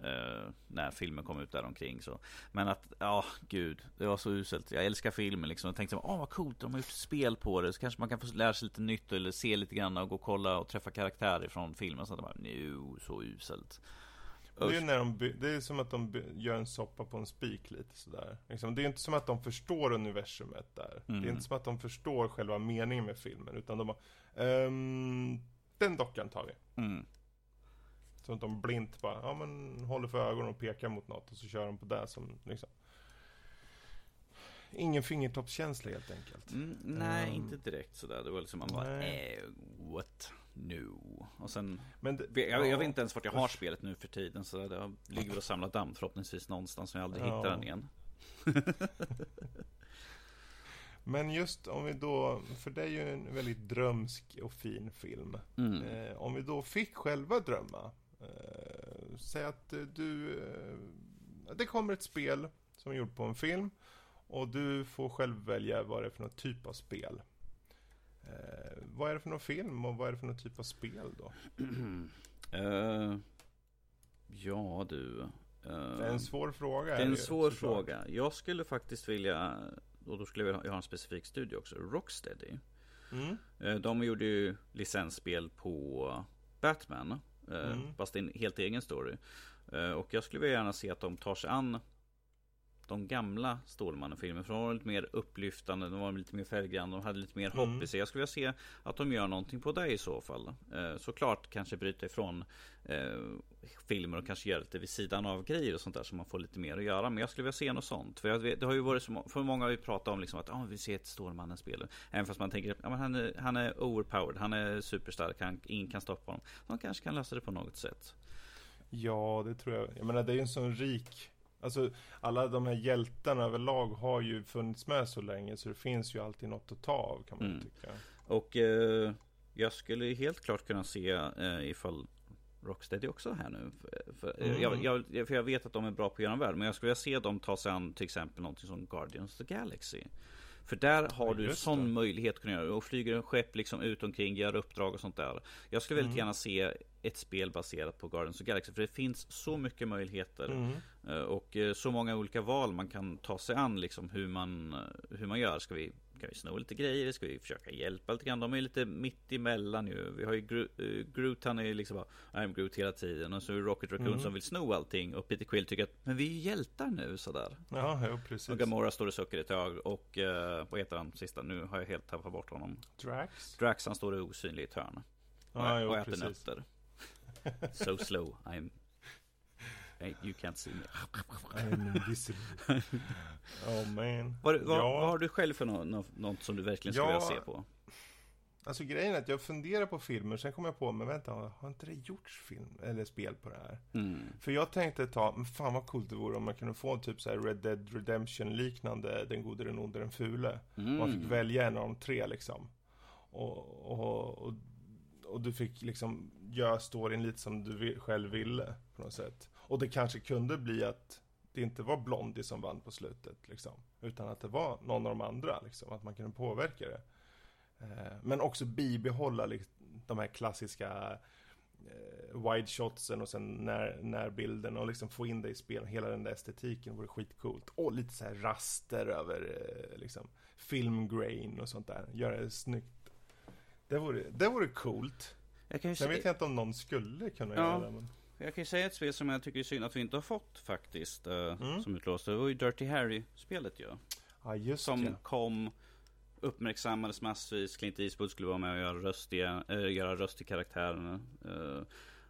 eh, När filmen kom ut där omkring så. Men att, ja gud. Det var så uselt. Jag älskar filmen liksom. Jag tänkte, åh vad coolt. De har gjort spel på det. Så kanske man kan få lära sig lite nytt Eller se lite grann och gå och kolla och träffa karaktärer från filmen. Så att bara, nu så uselt Det är, när de by- det är som att de by- gör en soppa på en spik lite sådär. Liksom, det är inte som att de förstår universumet där. Mm. Det är inte som att de förstår själva meningen med filmen. Utan de bara, ehm, den dockan tar vi. mm. Så att de blint bara, ja men håller för ögonen och pekar mot något och så kör de på det som liksom. Ingen fingertoppskänsla helt enkelt. Mm, nej, Ehm. inte direkt sådär. Det var liksom man bara, eh, what? No. Och sen, Men det, jag, jag ja, vet inte ens vart jag har spelet nu för tiden. Så det ligger väl och samlar damm förhoppningsvis någonstans som jag aldrig Ja. hittar den igen. [LAUGHS] Men just om vi då, för det är ju en väldigt drömsk och fin film. Mm. Eh, om vi då fick själva drömma. Eh, säg att du... Eh, det kommer ett spel som är gjort på en film. Och du får själv välja vad det är för någon typ av spel. Eh, vad är det för någon film och vad är det för någon typ av spel då? [CLEARS THROAT] Eh, ja du. eh, Det är en svår fråga. det är en svår såklart. fråga. Jag skulle faktiskt vilja, och då skulle jag vilja ha en specifik studie också. Rocksteady. Mm. Eh, De gjorde ju licensspel på Batman. Mm. Fast en helt egen story. Och jag skulle vilja gärna se att de tar sig an de gamla Stålmannen-filmerna. För de var lite mer upplyftande, de var lite mer färggranna, de hade lite mer hopp Mm. i sig. Jag skulle vilja se att de gör någonting på det i så fall. Eh, såklart kanske bryta ifrån eh, filmer och kanske göra lite vid sidan av grejer och sånt där så man får lite mer att göra. Men jag skulle vilja se något sånt. För jag det har ju varit så för många har ju pratat om liksom att ah, vi ser ett Stålmannen-spel. Även fast man tänker att han, är, han är overpowered, han är superstark, han, ingen kan stoppa honom. De kanske kan lösa det på något sätt. Ja, det tror jag. Jag menar, det är ju en sån rik... Alltså, alla de här hjältarna överlag har ju funnits med så länge, så det finns ju alltid något att ta av, kan man Mm. tycka. Och eh, jag skulle helt klart kunna se eh, ifall Rocksteady också är här nu. För, för, eh, Mm. jag, jag, för jag vet att de är bra på att göra en värld. Men jag skulle vilja se dem ta sig an till exempel någonting som Guardians of the Galaxy. För där har du just sån det. möjlighet att kunna göra. Och flyger en skepp liksom ut omkring, gör uppdrag och sånt där. Jag skulle väldigt Mm. gärna se ett spel baserat på Guardians of Galaxy. För det finns så mycket möjligheter. Mm. Eh, Och eh, så många olika val man kan ta sig an liksom hur man, eh, hur man gör. Ska vi, kan vi sno lite grejer? Ska vi försöka hjälpa lite grann? De är lite mitt emellan ju. Vi har ju Gro- Groot, han är liksom bara I'm Groot hela tiden. Och så är Rocket Raccoon Mm. som vill sno allting. Och Peter Quill tycker att men vi är ju hjältar nu sådär. Ja, jo, precis. Och Gamora står och suckar ett tag. Och eh, vad heter han sista? Nu har jag helt tappat bort honom. Drax? Drax han står osynlig i ett hörn. Och, Ja, jo, och äter precis. nötter. So slow, I'm... You can't see me. I'm invisible. [LAUGHS] oh man. Vad, vad, ja, vad har du själv för något, något, som du verkligen skulle Ja. vilja se på? alltså grejen är att jag funderar på filmer, sen kom jag på, men vänta, har inte det gjorts film eller spel på det här? Mm. För jag tänkte ett tag, men fan vad coolt det vore om man kunde få en typ så här Red Dead Redemption liknande Den gode, den onde, den fule. Mm. Man fick välja en av de tre liksom. Och, och, och, och du fick liksom gör storyn lite som du vill, själv ville på något sätt. Och det kanske kunde bli att det inte var Blondie som vann på slutet liksom. Utan att det var någon av de andra liksom. Att man kunde påverka det. Eh, men också bibehålla liksom, de här klassiska eh, wide shotsen och sen när, närbilden och liksom få in det i spel. Hela den där estetiken vore skitcoolt. Och lite så här raster över eh, liksom filmgrain och sånt där. Göra det snyggt. Det vore, det vore coolt. Jag kan ju Sen se, vet jag inte om någon skulle kunna Ja. göra det. Men... jag kan ju säga ett spel som jag tycker är synd att vi inte har fått faktiskt. eh, Mm. Som utlåst. Det var ju Dirty Harry-spelet ju. Ja, just Som det. kom, uppmärksammades massvis. Clint Eastwood skulle vara med och göra röst i, äh, göra röst i karaktärerna. eh,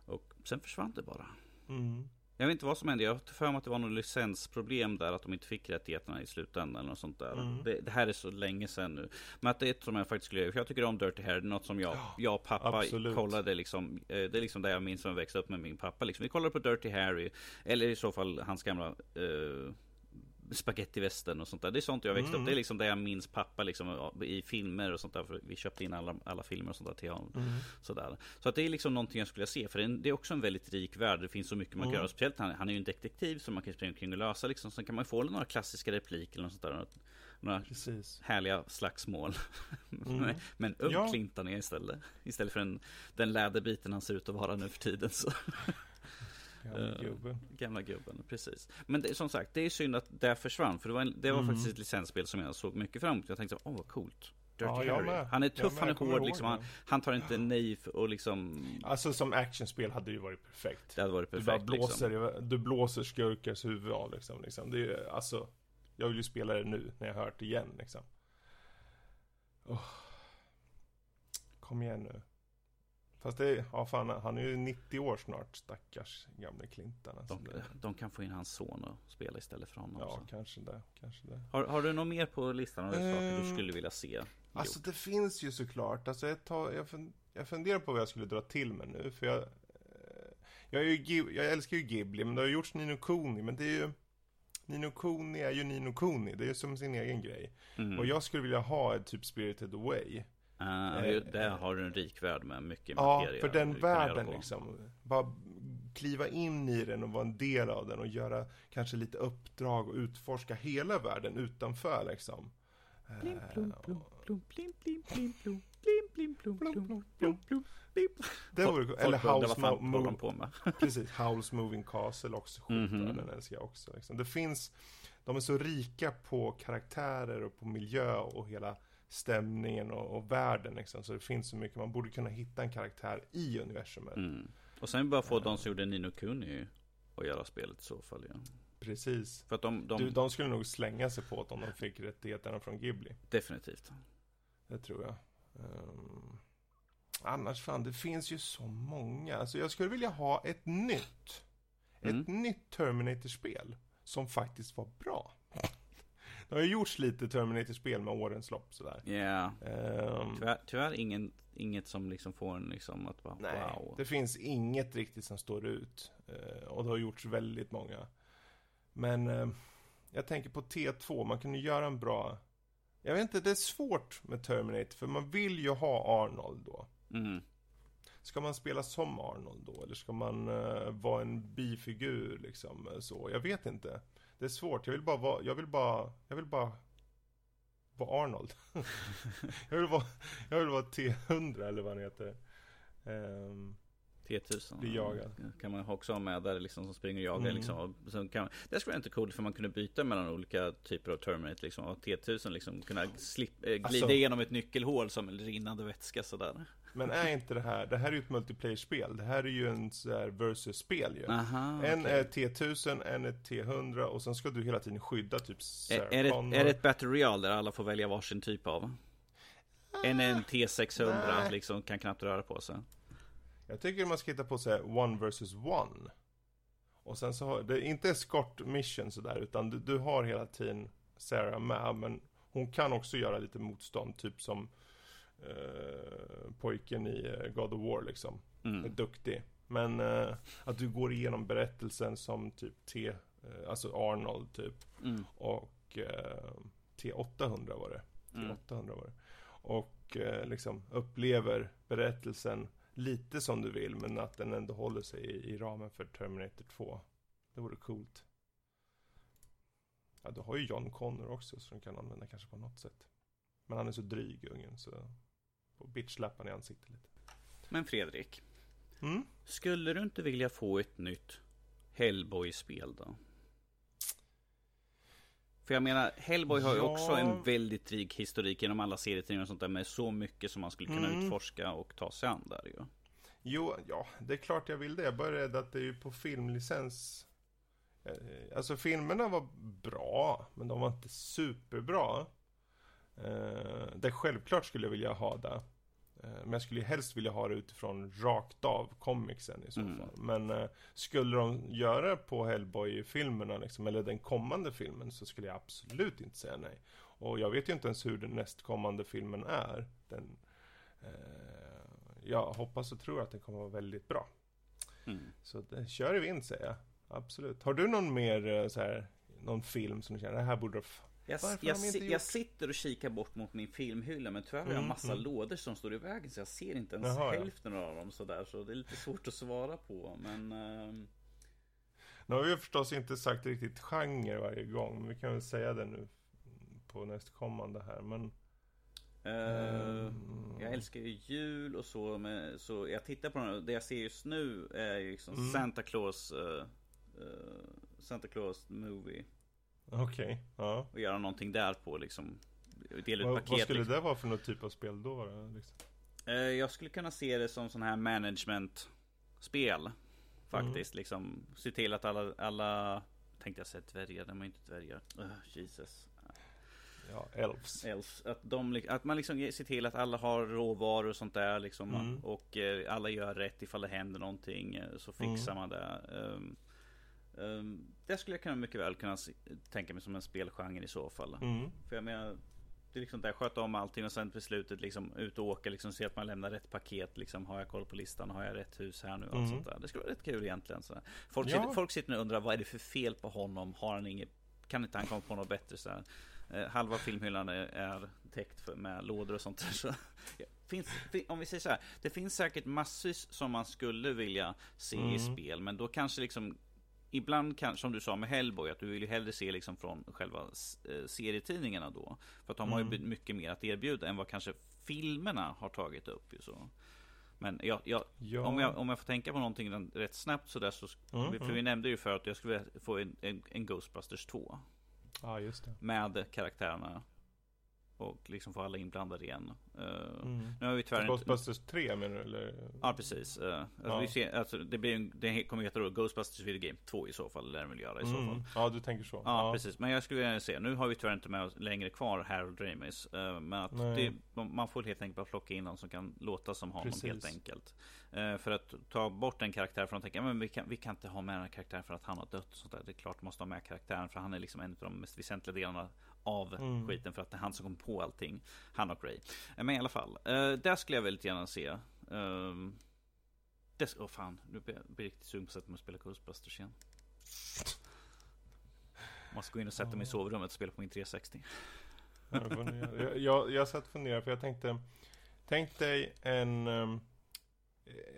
och sen försvann det bara. Mm. Jag vet inte vad som hände. Jag har för mig att det var något licensproblem där. Att de inte fick rättigheterna i slutändan eller något sånt där. Mm. Det, det här är så länge sedan nu. Men att det är ett som jag faktiskt skulle göra. För jag tycker om Dirty Harry. Något som jag, jag och pappa absolut. kollade liksom. eh, Det är liksom det jag minns som jag växte upp med min pappa. Liksom. Vi kollade på Dirty Harry. Eller i så fall hans gamla eh, Spagettivästern och sånt där. Det är sånt jag växte Mm. upp. Det är liksom det jag minns pappa liksom i filmer och sånt där. För vi köpte in alla, alla filmer och sånt där till honom. Mm. Sådär. Så att det är liksom någonting jag skulle se. För det är, det är också en väldigt rik värld. Det finns så mycket man kan Mm. göra. Speciellt han, han är ju en detektiv som man kan springa omkring och lösa. Liksom. Sen kan man få några klassiska repliker eller sånt där. Några, Precis. härliga slagsmål. [LAUGHS] Mm. Men- Men ung Ja. Clinton är istället. Istället för den, den läderbiten han ser ut att vara nu för tiden. Så. [LAUGHS] Gamla Eh, gubben. Gamla gubben, precis. Men det, som sagt, det är synd att det försvann. För det var, en, det var Mm. faktiskt ett licensspel som jag såg mycket fram emot. Jag tänkte så, åh vad coolt. Dirty Ja. Han är tuff, han är hård liksom. Han, han tar inte nej och liksom Alltså som actionspel hade det ju varit perfekt. Det hade varit Du bara perfekt liksom. blåser, du blåser skurkars huvud av liksom, liksom. Det är ju, alltså Jag vill ju spela det nu när jag har hört det igen liksom Åh. Kom igen nu Fast det, ja fan han är ju 90 år snart stackars gamle Clinton alltså. De, de kan få in hans son och spela istället för honom. Ja så. kanske det, kanske det Har, har du något mer på listan av saker du Ehm, skulle vilja se? Alltså det finns ju såklart, alltså jag, tar, jag, fun, jag funderar på vad jag skulle dra till med nu för jag eh, Jag, ju, jag älskar ju Ghibli men det har gjorts Nino Kuni men det är ju Nino Kuni är ju Nino Kuni, det är ju som sin egen grej Mm. Och jag skulle vilja ha ett typ Spirited Away Ju- där har du en rik värld med mycket Ja, materia. för den världen liksom Bara kliva in i den och vara en del av den och göra kanske lite uppdrag och utforska hela världen utanför liksom Blim, Eh, plum, plum, plum, blim, blim, blim, plum, blim, blim, plum, plum, blim. Det vore Folk- Eller House Mo- Mo- på med. [LAUGHS] Precis, House Moving Castle också skitbra, Mhm. den älskar jag också liksom. Det finns De är så rika på karaktärer och på miljö och hela stämningen och, och världen liksom. Så det finns så mycket, man borde kunna hitta en karaktär i universumet Mm. Och sen bara få de som gjorde Nino Kuni att göra spelet i så fall. Ja. Precis. För att de, de... Du, de skulle nog slänga sig på det om de fick rättigheterna från Ghibli. Definitivt. Det tror jag. Um, annars fan, det finns ju så många. Alltså jag skulle vilja ha ett nytt. Mm. Ett nytt Terminator-spel. Som faktiskt var bra. Det har ju gjorts lite Terminator-spel med årens lopp sådär. Ja. Ehm, Tyvärr, tyvärr ingen, inget som liksom får en liksom att bara nej, wow. det finns inget riktigt som står ut. Eh, och det har gjorts väldigt många. Men eh, jag tänker på T2, man kunde göra en bra... Jag vet inte, det är svårt med Terminator, för man vill ju ha Arnold då. Mm. Ska man spela som Arnold då? Eller ska man eh, vara en bifigur liksom så? Jag vet inte. Det är svårt. Jag vill bara vara, jag vill bara, jag vill bara vara Arnold. [LAUGHS] jag vill vara, jag vill vara T100 eller vad han heter. Ehm, T1000. Bli jagad. Kan man också ha med där liksom som springer och jagar Mm. liksom. Sen kan, det skulle vara inte coolt för man kunde byta mellan olika typer av Terminator liksom. Och T1000 liksom kunna slip, eh, glida Alltså- igenom ett nyckelhål som rinnande vätska sådär. men är inte det här, det här är ju ett multiplayer-spel. Det här är ju en versus-spel ju. Aha, En okej. är T1000, en är T100 och sen ska du hela tiden skydda typ är, Sarah är, det, Connor. är det ett Battle Royale där alla får välja varsin typ av? En är en T600 Nej. liksom kan knappt röra på sig. Jag tycker man ska hitta på så one versus one. Och sen så har, det är inte escort mission sådär, utan du, du har hela tiden Sarah med, men hon kan också göra lite motstånd, typ som eh, pojken i eh, God of War liksom. Är Mm. duktig. Men eh, att du går igenom berättelsen som typ T, eh, alltså Arnold typ, Mm. och eh, T800 var det. Mm. T800 var det. Och eh, liksom upplever berättelsen lite som du vill, men att den ändå håller sig i, i ramen för Terminator 2. Det vore coolt. Ja, du har ju John Connor också, så de kan använda kanske på något sätt. Men han är så dryg, ungen, så får bitchlappa han i ansiktet lite. Men Fredrik, Mm? skulle du inte vilja få ett nytt Hellboy-spel då? För jag menar, Hellboy har ju Ja. också en väldigt rik historik genom alla serietidningar och sånt där med så mycket som man skulle kunna Mm. utforska och ta sig an där ju. Jo, ja, det är klart jag vill det. Jag är bara rädd att det är ju på filmlicens. Eh, Alltså filmerna var bra, men de var inte superbra. Eh, det självklart skulle jag vilja ha det. Eh, men jag skulle ju helst vilja ha det utifrån rakt av comicsen i så Mm. fall. Men eh, skulle de göra det på Hellboy-filmerna, liksom, eller den kommande filmen, så skulle jag absolut inte säga nej. Och jag vet ju inte ens hur den nästkommande filmen är. Den, eh, jag hoppas och tror att den kommer vara väldigt bra. Mm. Så det, kör i vind säger jag. Absolut. Har du någon mer eh, så här, någon film som du känner, det här borde Jag, jag, gjort- jag sitter och kikar bort mot min filmhylla men tyvärr har jag en Mm, massa mm. lådor som står i vägen så jag ser inte ens Jaha, ja. hälften av dem sådär så det är lite svårt att svara på men ehm, Nu har vi förstås inte sagt riktigt genre varje gång, men vi kan väl säga det nu på nästkommande här, men... eh, Mm. Jag älskar ju jul och så men, så jag tittar på den, det jag ser just nu är ju liksom Mm. Santa Claus eh, Santa Claus movie Okej, ja. och göra någonting där på liksom Dela ut Vad, paket vad skulle liksom. det vara för någon typ av spel då? liksom? Eh, Jag skulle kunna se det som sån här management-spel. Faktiskt, liksom. Se till att alla, alla tänkte jag säga dvärgar, de är inte dvärgar. Uh, Jesus. Ja, Elves. Elves. Att, de, att man liksom ser till att alla har råvaror och sånt där liksom. Mm. Och eh, alla gör rätt ifall det händer någonting. eh, Så fixar man det. Um, det skulle jag kunna mycket väl kunna tänka mig som en spelgenre i så fall. Mm. För jag menar, det är liksom där, sköta om allting och sen på slutet liksom ut och åka, liksom se att man lämnar rätt paket. Liksom, har jag koll på listan? Har jag rätt hus här nu? Och allt Mm. sånt där. Det skulle vara rätt kul egentligen. Så. Folk, Ja. sitter, folk sitter nu och undrar, vad är det för fel på honom? Har han inget, kan inte han komma på något bättre? Så? Eh, halva filmhyllan är, är täckt för, med lådor och sånt där. Så, [LAUGHS] ja, finns, fin- om vi säger så här, det finns säkert massvis som man skulle vilja se i Mm. spel, men då kanske liksom Ibland kan, som du sa med Hellboy, att du vill ju hellre se liksom från själva eh, serietidningarna då. För att de har ju Mm. mycket mer att erbjuda än vad kanske filmerna har tagit upp. Ju så. Men jag, jag, Ja. om, jag, om jag får tänka på någonting rätt snabbt sådär så Mm, För mm. vi nämnde ju för att jag skulle få en, en, en Ghostbusters 2 Ja, just det. Med karaktärerna och liksom få alla inblandade igen. Uh, Mm. Nu har vi tyvärr inte... Ghostbusters 3 menar du? Eller? Ja precis. Uh, alltså, Ja. Vi ser, alltså, det, blir, en- det kommer heta då Ghostbusters Video Game 2 i så fall, väl göra i så fall. Mm. Ja, du tänker så. Ja, precis. Men jag skulle vilja se, nu har vi tyvärr inte med oss längre kvar Harold Ramis. eh, Men att det, man får helt enkelt bara plocka in någon som kan låta som honom Precis. helt enkelt. Eh, För att ta bort en karaktär från att tänka, men vi kan, vi kan inte ha med den här karaktären för att han har dött. och Sånt där. Det är klart man måste ha med karaktären för han är liksom en av de mest väsentliga delarna av Mm. skiten. För att det är han som kom på allting. Han och Ray. Eh, Men i alla fall, eh, där skulle jag väldigt gärna se. Um, Åh oh fan, nu blir jag riktigt sugen på att sätta mig och spela Ghostbusters igen. Måste gå in och sätta mig i sovrummet och spela på min 360. Ja, det får ni göra. jag, jag, jag satt och funderade för jag tänkte Tänk dig en,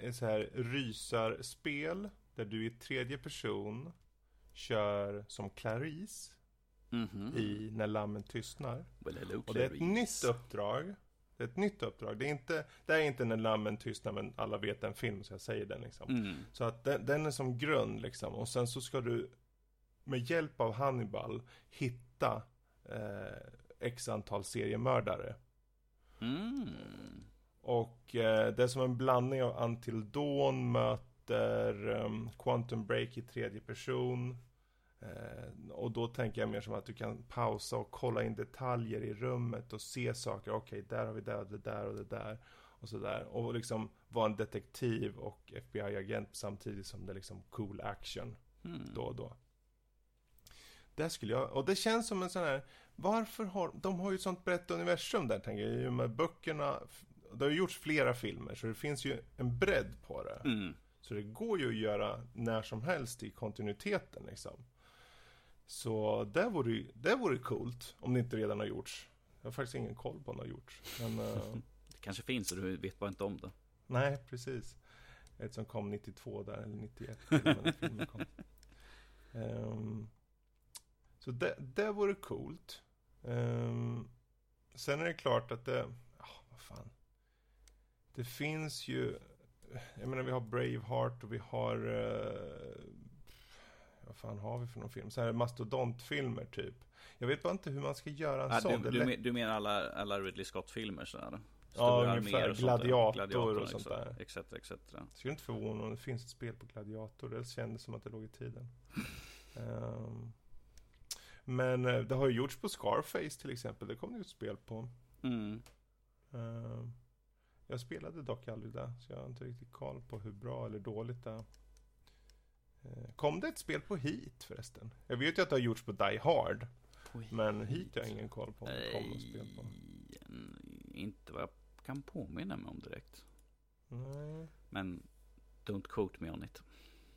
en så här rysarspel där du i tredje person kör som Clarice Mhm. i När lammen tystnar. Well, Och det är ett nytt uppdrag. Det är ett nytt uppdrag. Det är inte, det är inte När lammen tystnar men alla vet en film så jag säger den liksom. Mm. Så att den, den är som grund liksom. Och sen så ska du med hjälp av Hannibal hitta eh, x antal seriemördare. Mm. Och eh, det är som en blandning av Until Dawn möter um, Quantum Break i tredje person. Eh, och då tänker jag mer som att du kan pausa och kolla in detaljer i rummet och se saker. Okej, där har vi det det där och det där. Och sådär. Och liksom vara en detektiv och FBI-agent samtidigt som det är liksom cool action Mm. då och då. Det skulle jag, och det känns som en sån här, varför har, de har ju ett sånt brett universum där tänker jag, i och med böckerna, det har ju gjorts flera filmer så det finns ju en bredd på det. Mm. Så det går ju att göra när som helst i kontinuiteten liksom. Så det vore det vore coolt om det inte redan har gjorts. Jag har faktiskt ingen koll på om det har gjorts. Men, [LAUGHS] eh, Det kanske finns och du vet bara inte om det. nej, precis. Ett som kom 92 där, eller 91. när filmen kom. [LAUGHS] Ehm, så det, det vore coolt. Ehm, sen är det klart att det, ja, vad fan. Det finns ju, jag menar vi har Braveheart och vi har, eh, vad fan har vi för någon film? Så här mastodontfilmer typ. Jag vet bara inte hur man ska göra en Ah, sån. du, du, du menar alla, alla Ridley Scott-filmer sådär? Ja, ungefär. och där. Gladiator och sånt där. Exakt, exakt. Skulle inte förvåna om det finns ett spel på Gladiator. Det kändes som att det låg i tiden. [LAUGHS] Ehm, men eh, det har ju gjorts på Scarface till exempel. Det kom det ju ett spel på. Mm. Ehm, jag spelade dock aldrig det. Så jag har inte riktigt koll på hur bra eller dåligt det är. Eh, Kom det ett spel på Heat förresten? Jag vet ju att det har gjorts på Die Hard. Oj. Men Heat har jag ingen koll på om det kom något spel på. Inte vad jag kan påminna mig om direkt. Nej, Men don't quote me on it.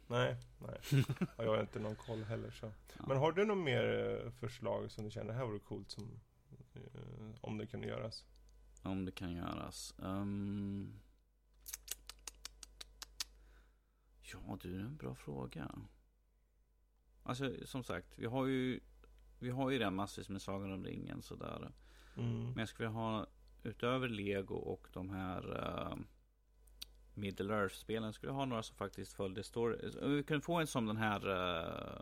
nej, nej. [LAUGHS] Ja, jag har inte någon koll heller så. Ja. Men har du något mer eh, förslag som du känner, det här vore coolt som, eh, om det kunde göras? Om det kan göras. Ehm. Ja du, det är en bra fråga. Alltså som sagt, vi har ju Vi har ju redan massvis med Sagan om ringen sådär. Mm. Men jag skulle vilja ha utöver Lego och de här uh, Middle Earth-spelen skulle jag ha några som faktiskt följde story. Vi kunde få en som den här uh,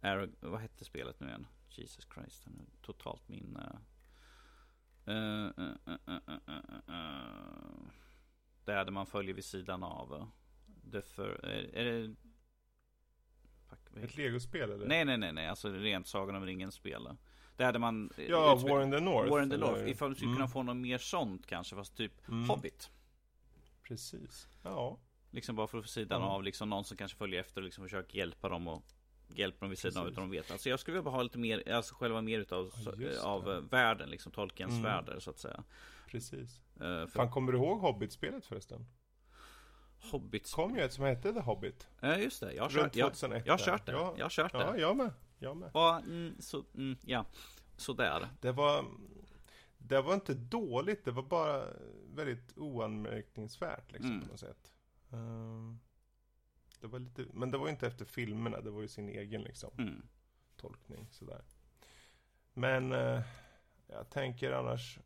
Arag, vad hette spelet nu igen? Jesus Christ, nu är totalt min uh, uh, uh. Där man följer vid sidan av The för, är, det Fuck, Ett legospel eller? Nej nej nej nej, alltså rent Sagan om ringen spel Där hade man Ja, War in the North. War in the eller? North, ifall du skulle Mm. kunna få något mer sånt kanske, fast typ Mm. Hobbit. Precis. Ja. Liksom bara för sidan Mm. av liksom någon som kanske följer efter och liksom försöker hjälpa dem och hjälpa dem vid sidan av Precis. utan de vet. Alltså jag skulle vilja ha lite mer, alltså själva mer utav Ja, just av det. eh, världen, liksom Tolkiens Mm. världar så att säga. Precis. Uh, för Fan, kommer du ihåg Hobbit-spelet förresten? Hobbit. kom ju ett som hette The Hobbit. Ja just det, jag har kört, jag, 2001. jag har kört det. Ja, Jag har kört ja det. jag med. Jag med. Ja, mm, så, mm, ja. Sådär. Det var, det var inte dåligt, det var bara väldigt oanmärkningsvärt liksom Mm. på något sätt. Ehm, det var lite, men det var ju inte efter filmerna, det var ju sin egen liksom Mm. tolkning sådär. Men eh, jag tänker annars.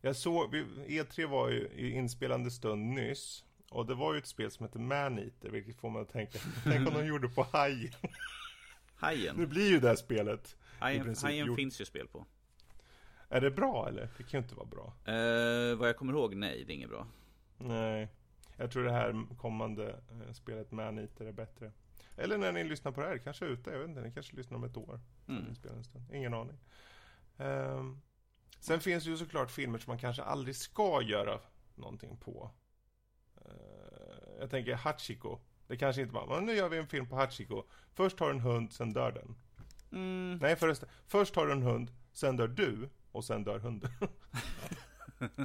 Jag såg, vi- E3 var ju i inspelande stund nyss. Och det var ju ett spel som heter Maneater, vilket får man att tänka. Tänk om de [LAUGHS] gjorde på Hajen. Nu Hajen. blir ju det här spelet. Hajen, Hajen gjort- finns ju spel på. Är det bra eller? Det kan ju inte vara bra. Eh, vad jag kommer ihåg, nej det är inget bra. Nej. Jag tror det här kommande eh, spelet Man Eater är bättre. Eller när ni lyssnar på det här, kanske är ute, jag vet inte, ni kanske lyssnar om ett år. Mm. Ingen aning. Um, sen finns det ju såklart filmer som man kanske aldrig ska göra någonting på. Uh, jag tänker Hachiko. Det kanske inte bara, men nu gör vi en film på Hachiko. Först har du en hund, sen dör den. Mm. Nej förresten, först har du en hund, sen dör du och sen dör hunden. [LAUGHS]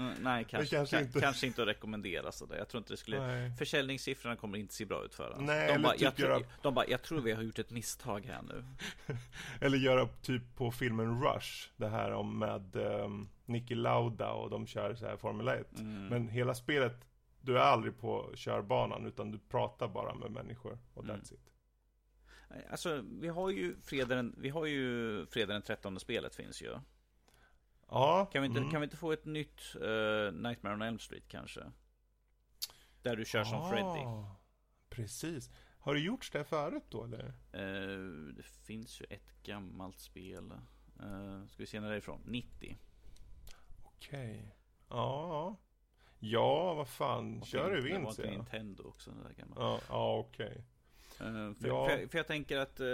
Mm, nej, kanske, kanske ka- inte. kanske inte att rekommendera sådär. Jag tror inte det skulle... Nej. Försäljningssiffrorna kommer inte se bra ut för den. Nej, de, bara, typ jag tror, göra- de bara, jag tror vi har gjort ett misstag här nu. [LAUGHS] Eller göra typ på filmen Rush. Det här om med um, Niki Lauda och de kör så här Formel 1. Mm. Men hela spelet, du är aldrig på körbanan utan du pratar bara med människor och Mm. that's it. Alltså, vi har ju fredag den, vi har ju fredag den 13 spelet finns ju. Ja. Kan vi inte, mm. kan vi inte få ett nytt eh, Nightmare on Elm Street kanske? Där du kör som Freddy. Ah, Precis. Har det gjorts det förut då eller? Eh, det finns ju ett gammalt spel. Uh, ska vi se när det är ifrån? 90. Okej. Ja. Ja, vad fan. Och Kör i det var vinst till. Nintendo också. Det där gamla. Ja, ja okej. Eh, för, Ja. för, jag- för jag tänker att eh,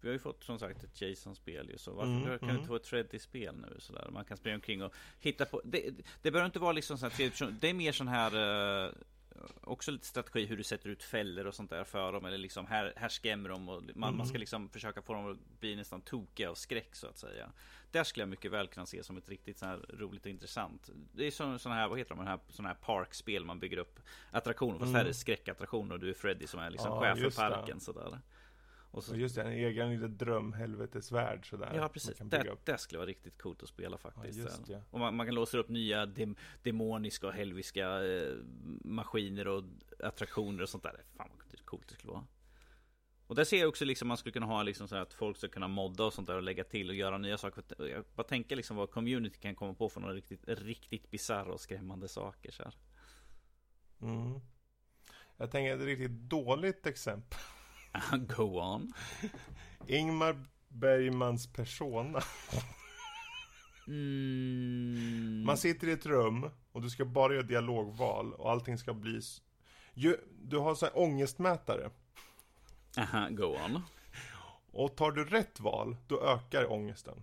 vi har ju fått som sagt ett Jason-spel ju, så varför Mm, kan det mm. inte få ett Freddy-spel nu sådär? Man kan springa omkring och hitta på, det, det behöver inte vara liksom sån här det är mer sån här eh, Också lite strategi hur du sätter ut fällor och sånt där för dem Eller liksom här, här skrämmer de och man, man ska Mm. liksom försöka få dem att bli nästan tokiga av skräck så att säga Där skulle jag mycket väl kunna se som ett riktigt så här roligt och intressant Det är som såna här, vad heter de, här, såna här parkspel man bygger upp Attraktioner, fast Mm. här är det skräckattraktioner och du är Freddy som är liksom Ja, chef för parken sådär och så, just det, en egen liten drömhelvetesvärld sådär. Ja precis, det, det skulle vara riktigt coolt att spela Ja, faktiskt det. Och man, man kan låsa upp nya dem, demoniska och helviska eh, maskiner och attraktioner och sånt där Fan vad coolt det skulle vara Och där ser jag också liksom man skulle kunna ha liksom så att folk ska kunna modda och sånt där och lägga till och göra nya saker Jag bara tänker liksom vad community kan komma på för några riktigt, riktigt bisarra och skrämmande saker så här. Mm. Jag tänker ett riktigt dåligt exempel. [LAUGHS] Go on Ingmar Bergmans persona. mm. Man sitter i ett rum och du ska bara göra dialogval och allting ska bli... Du har så här ångestmätare. Aha, go on Och tar du rätt val, då ökar ångesten.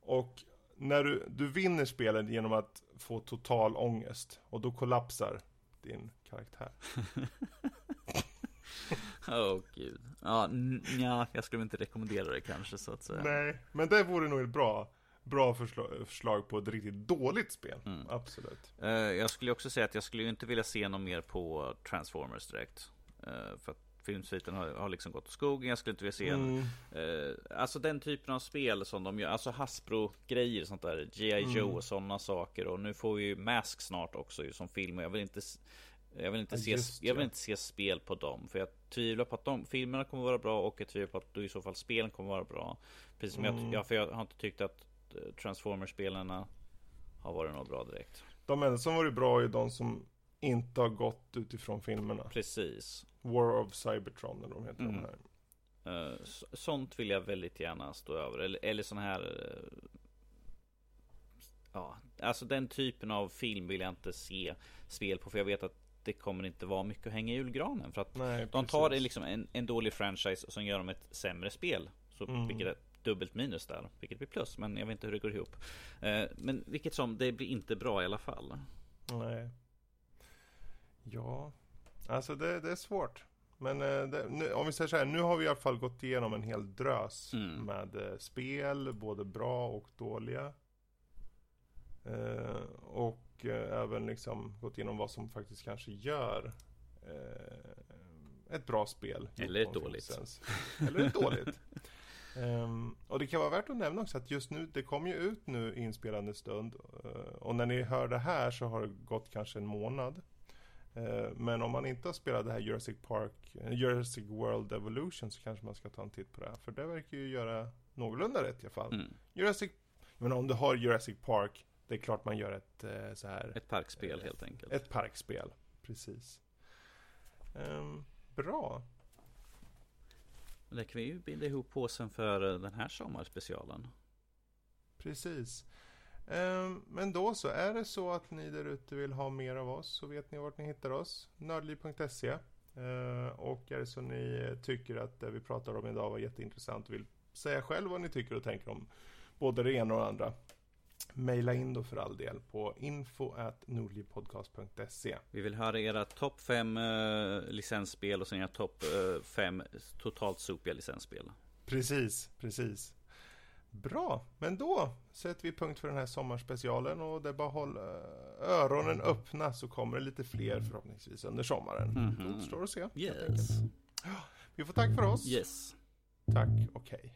Och när du, du vinner spelet genom att få total ångest. Och då kollapsar din karaktär. [LAUGHS] Oh, gud Ja, n- ja, jag skulle inte rekommendera det kanske så att säga Nej, men det vore nog ett bra, bra förslag, förslag på ett riktigt dåligt spel. Mm. Absolut. Eh, Jag skulle också säga att jag skulle inte vilja se något mer på Transformers direkt. Eh, För att filmsviten har, har liksom gått åt skogen. Jag skulle inte vilja se en, Mm. eh, Alltså den typen av spel som de gör. Alltså Hasbro-grejer sånt där. G.I. Joe Mm. och sådana saker. Och nu får vi ju Mask snart också ju som film. Och jag vill inte jag vill, inte Ja, se, just jag vill ja. inte se spel på dem. För jag tvivlar på att de filmerna kommer vara bra. Och jag tvivlar på att då i så fall spelen kommer vara bra. Precis som Mm. jag, ja, för jag har inte tyckt att eh, Transformers-spelarna har varit något bra direkt. De enda som varit bra är de som inte har gått utifrån filmerna. Precis. War of Cybertron eller vad de heter Mm. de här. Eh, så- Sånt vill jag väldigt gärna stå över. Eller, eller sån här... eh, Ja, alltså den typen av film vill jag inte se spel på. För jag vet att det kommer inte vara mycket att hänga i julgranen. För att Nej, de tar precis. liksom en, en dålig franchise och så gör de ett sämre spel. Så Mm. vilket är dubbelt minus där. Vilket blir plus. Men jag vet inte hur det går ihop. Eh, Men vilket som, det blir inte bra i alla fall. Nej. Ja, alltså det, det är svårt. Men eh, det, nu, om vi säger så här, nu har vi i alla fall gått igenom en hel drös Mm. med eh, spel, både bra och dåliga. Eh, och eh, även liksom gått igenom vad som faktiskt kanske gör eh, ett bra spel. Eller ett dåligt. Eller ett dåligt. [LAUGHS] Ehm, och det kan vara värt att nämna också att just nu, det kommer ju ut nu inspelande stund. eh, och när ni hör det här så har det gått kanske en månad. Eh, men om man inte har spelat det här Jurassic Park, eh, Jurassic World Evolution så kanske man ska ta en titt på det här. För det verkar ju göra någorlunda rätt i alla fall. Mm. Jurassic, men om du har Jurassic Park, det är klart man gör ett eh, så här, Ett parkspel helt enkelt. ett parkspel. Precis. Ehm, bra. Det kan vi ju binda ihop påsen för eh, den här sommarspecialen. Precis. Ehm, Men då så, är det så att ni där ute vill ha mer av oss så vet ni vart ni hittar oss. Nördliv.se Ehm, Och är det så ni tycker att det vi pratar om idag var jätteintressant och vill säga själv vad ni tycker och tänker om både det ena och det andra. Maila in då för all del på info at nordlivpodcast.se Vi vill höra era topp 5 licensspel och sen era topp 5 totalt sopiga licensspel. Precis, precis. Bra, men då sätter vi punkt för den här sommarspecialen och det är bara att hålla öronen öppna så kommer det lite fler förhoppningsvis under sommaren. Mhm. Då återstår att se. Yes. [GASPS] Vi får tack för oss. Yes. Tack och hej.